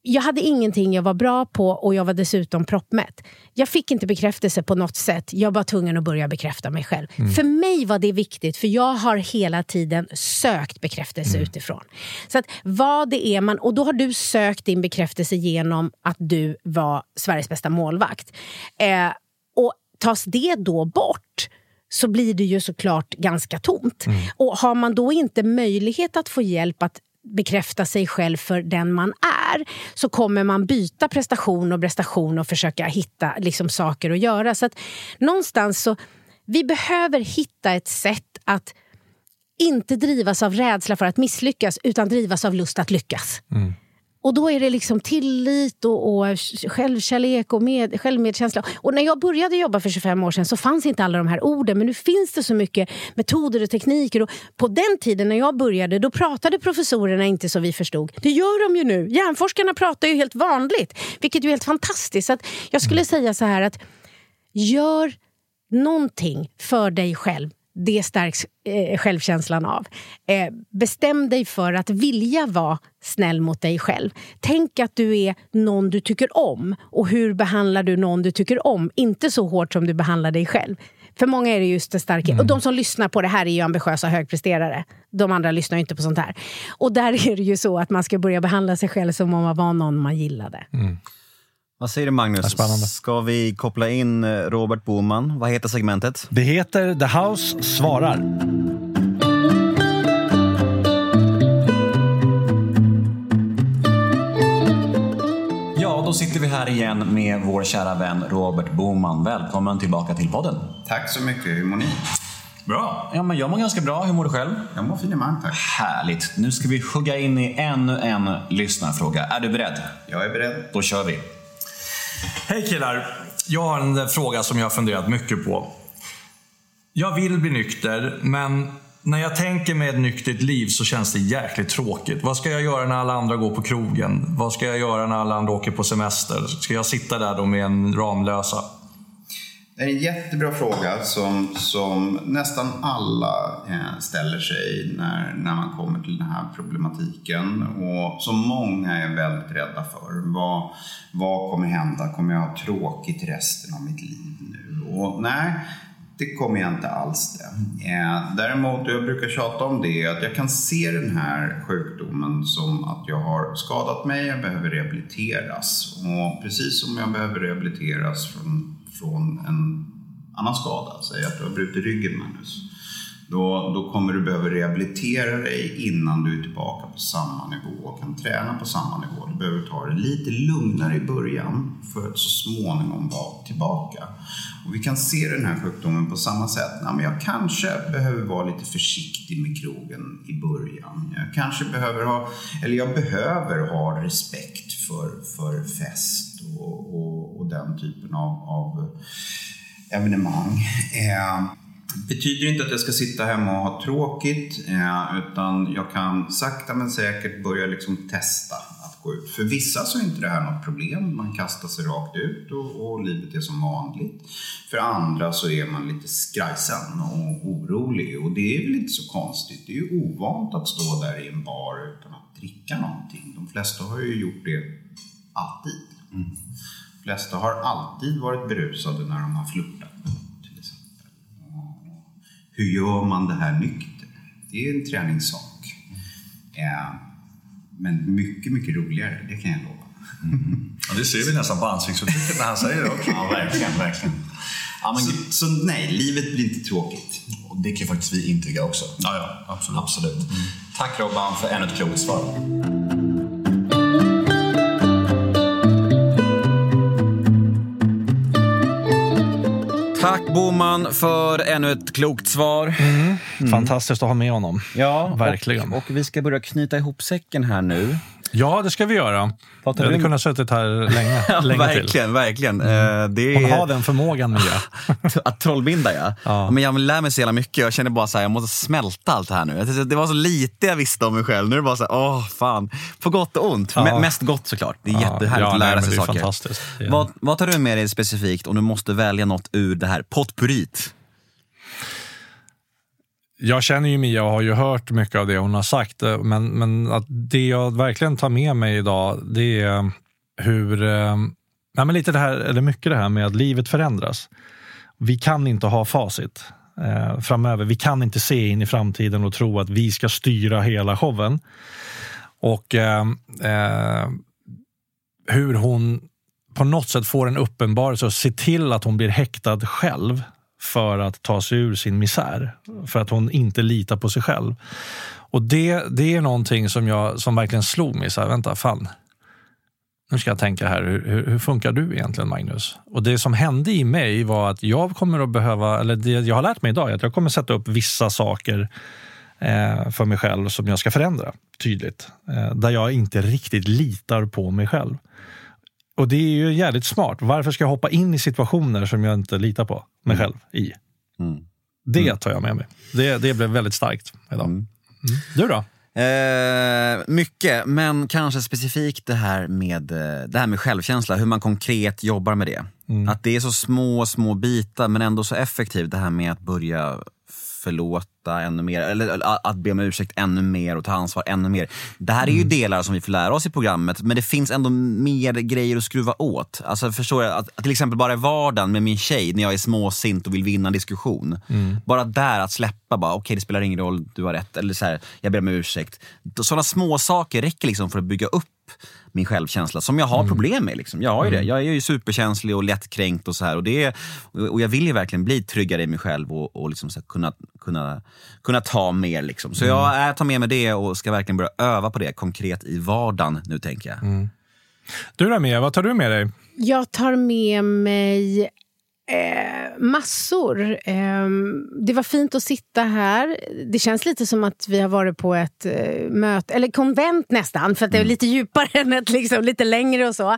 S1: jag hade ingenting jag var bra på och jag var dessutom proppmätt. Jag fick inte bekräftelse på något sätt. Jag var tvungen att börja bekräfta mig själv. Mm. För mig var det viktigt, för jag har hela tiden sökt bekräftelse mm. utifrån. Så att vad det är man, och då har du sökt din bekräftelse genom att du var Sveriges bästa målvakt. Eh, och tas det då bort så blir det ju såklart ganska tomt. Mm. Och har man då inte möjlighet att få hjälp att bekräfta sig själv för den man är så kommer man byta prestation och prestation och försöka hitta liksom, saker att göra. Så att någonstans så, vi behöver hitta ett sätt att inte drivas av rädsla för att misslyckas utan drivas av lust att lyckas. Mm. Och då är det liksom tillit och, och självkärlek och med, självmedkänsla. Och när jag började jobba för 25 år sedan så fanns inte alla de här orden. Men nu finns det så mycket metoder och tekniker. Och på den tiden när jag började då pratade professorerna inte så vi förstod. Det gör de ju nu. Hjärnforskarna pratar ju helt vanligt. Vilket är helt fantastiskt. Så jag skulle säga så här att gör någonting för dig själv det stärks eh, självkänslan av. Eh, bestäm dig för att vilja vara snäll mot dig själv. Tänk att du är någon du tycker om. Och hur behandlar du någon du tycker om? Inte så hårt som du behandlar dig själv. För många är det just det starka. Mm. Och de som lyssnar på det här är ju ambitiösa högpresterare. De andra lyssnar inte på sånt här. Och där är det ju så att man ska börja behandla sig själv som om man var någon man gillade. Mm.
S2: Vad säger du Magnus?
S3: Spännande.
S2: Ska vi koppla in eh, Robert Boman? Vad heter segmentet?
S3: Det heter The House svarar.
S2: Ja, då sitter vi här igen med vår kära vän Robert Boman. Välkommen tillbaka till podden.
S4: Tack så mycket. Hur mår ni?
S2: Bra. Ja, men jag mår ganska bra. Hur mår du själv?
S4: Jag mår finemang, tack.
S2: Härligt. Nu ska vi hugga in i ännu en lyssnarfråga. Är du beredd?
S4: Jag är beredd.
S2: Då kör vi.
S3: Hej killar! Jag har en fråga som jag har funderat mycket på. Jag vill bli nykter, men när jag tänker mig ett nyktert liv så känns det jäkligt tråkigt. Vad ska jag göra när alla andra går på krogen? Vad ska jag göra när alla andra åker på semester? Ska jag sitta där då med en Ramlösa?
S4: Det är en jättebra fråga som, som nästan alla eh, ställer sig när, när man kommer till den här problematiken och som många är väldigt rädda för. Vad, vad kommer hända? Kommer jag ha tråkigt resten av mitt liv nu? Och nej, det kommer jag inte alls det. Eh, däremot, och jag brukar tjata om det, att jag kan se den här sjukdomen som att jag har skadat mig, jag behöver rehabiliteras. Och precis som jag behöver rehabiliteras från, från en annan skada, säg att du har brutit ryggen Magnus. Då, då kommer du behöva rehabilitera dig innan du är tillbaka på samma nivå och kan träna på samma nivå. Du behöver ta det lite lugnare i början för att så småningom vara tillbaka. Och vi kan se den här sjukdomen på samma sätt. Nej, men jag kanske behöver vara lite försiktig med krogen i början. Jag kanske behöver ha, eller jag behöver ha respekt för, för fest och, och, och den typen av, av evenemang. Eh, betyder inte att jag ska sitta hemma och ha tråkigt, eh, utan jag kan sakta men säkert börja liksom testa att gå ut. För vissa så är inte det här något problem, man kastar sig rakt ut och, och livet är som vanligt. För andra så är man lite skrajsen och orolig och det är väl inte så konstigt. Det är ju ovant att stå där i en bar utan att dricka någonting. De flesta har ju gjort det alltid. Mm. De flesta har alltid varit berusade när de har flörtat till exempel. Hur gör man det här nykter? Det är en träningssak. Eh, men mycket, mycket roligare, det kan jag lova.
S3: Mm. Ja, det ser vi nästan på ansiktsuttrycket när han säger det också.
S2: Ja, verkligen, verkligen. Ja, men,
S4: så, så, nej, livet blir inte tråkigt.
S2: Och det kan faktiskt vi intyga också.
S3: Ja, ja absolut.
S2: absolut. Mm. Tack Robban för ännu ett klokt svar. Tack Boman för ännu ett klokt svar.
S3: Mm. Mm. Fantastiskt att ha med honom.
S2: Ja,
S3: Verkligen.
S2: Och, och vi ska börja knyta ihop säcken här nu.
S3: Ja, det ska vi göra. Jag hade du... kunnat suttit här länge,
S2: ja,
S3: länge
S2: verkligen,
S3: till.
S2: Verkligen, mm. det är...
S3: Hon har den förmågan, Mia.
S2: att trollbinda, ja. ja. Men jag lär mig så jävla mycket. Jag känner bara att jag måste smälta allt det här nu. Det var så lite jag visste om mig själv. Nu är det bara så här, åh fan. På gott och ont. Ja. Mest gott såklart. Det är ja. jättehärligt ja, att lära nej, sig saker.
S3: Fantastiskt.
S2: Vad, vad tar du med dig specifikt om du måste välja något ur det här potpurrit?
S3: Jag känner ju Mia och har ju hört mycket av det hon har sagt. Eh, men, men att det jag verkligen tar med mig idag, det är eh, hur, eh, ja, men lite det här, eller mycket det här med att livet förändras. Vi kan inte ha facit eh, framöver. Vi kan inte se in i framtiden och tro att vi ska styra hela showen. Och eh, eh, hur hon på något sätt får en uppenbarelse och ser till att hon blir häktad själv för att ta sig ur sin misär. För att hon inte litar på sig själv. Och det, det är någonting som, jag, som verkligen slog mig. Så här, vänta, fan. Nu ska jag tänka här, hur, hur, hur, funkar du egentligen Magnus? Och det som hände i mig var att jag kommer att behöva, eller det jag har lärt mig idag, är att jag kommer sätta upp vissa saker eh, för mig själv som jag ska förändra tydligt. Eh, där jag inte riktigt litar på mig själv. Och det är ju jävligt smart. Varför ska jag hoppa in i situationer som jag inte litar på mig mm. själv i? Mm. Det mm. tar jag med mig. Det, det blev väldigt starkt idag. Mm. mm. Du då?
S2: Eh, mycket, men kanske specifikt det här, med, eh, det här med självkänsla, hur man konkret jobbar med det. Mm. Att det är så små, små bitar men ändå så effektivt det här med att börja förlåta ännu mer, eller att be om ursäkt ännu mer och ta ansvar ännu mer. Det här är ju mm. delar som vi får lära oss i programmet, men det finns ändå mer grejer att skruva åt. Alltså förstår jag, att, att till exempel bara i vardagen med min tjej, när jag är småsint och vill vinna en diskussion. Mm. Bara där att släppa, bara okej okay, det spelar ingen roll, du har rätt, eller så här, jag ber om ursäkt. Sådana små saker räcker liksom för att bygga upp min självkänsla som jag har mm. problem med. Liksom. Jag har ju det. Mm. Jag är ju superkänslig och lättkränkt och så här. Och, det och jag vill ju verkligen bli tryggare i mig själv och, och liksom så kunna, kunna, kunna ta mer. Liksom. Så jag är, tar med mig det och ska verkligen börja öva på det konkret i vardagen nu tänker jag. Mm.
S3: Du då Mia, vad tar du med dig?
S1: Jag tar med mig Eh, massor. Eh, det var fint att sitta här. Det känns lite som att vi har varit på ett eh, möte, eller konvent nästan, för att det är mm. lite djupare än ett liksom, lite längre och så. Eh,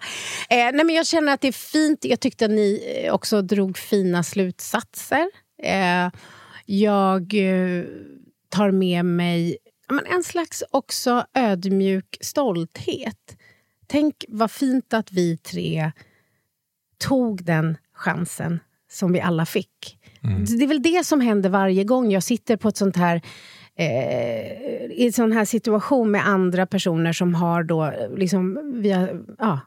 S1: nej, men jag känner att det är fint. Jag tyckte att ni eh, också drog fina slutsatser. Eh, jag tar med mig men en slags också ödmjuk stolthet. Tänk vad fint att vi tre tog den chansen som vi alla fick. Mm. Det är väl det som händer varje gång jag sitter på ett sånt här eh, i en sån här situation med andra personer som har då liksom, vi har, ja,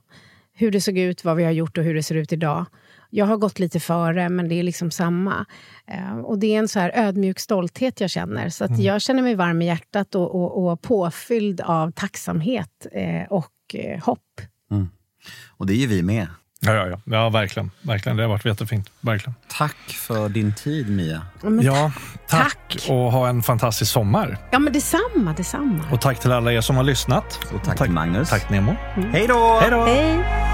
S1: hur det såg ut, vad vi har gjort och hur det ser ut idag. Jag har gått lite före, men det är liksom samma. Eh, och Det är en så här ödmjuk stolthet jag känner. Så att mm. Jag känner mig varm i hjärtat och, och, och påfylld av tacksamhet eh, och eh, hopp. Mm.
S2: Och det är ju vi med.
S3: Ja, ja, ja. ja verkligen. verkligen. Det har varit jättefint. Verkligen.
S2: Tack för din tid, Mia.
S3: Ja, tack. tack. Och ha en fantastisk sommar.
S1: Ja, men detsamma. detsamma.
S3: Och tack till alla er som har lyssnat.
S2: Och tack, tack till Magnus.
S3: Tack Nemo.
S2: Mm. Hej då!
S1: Hej då!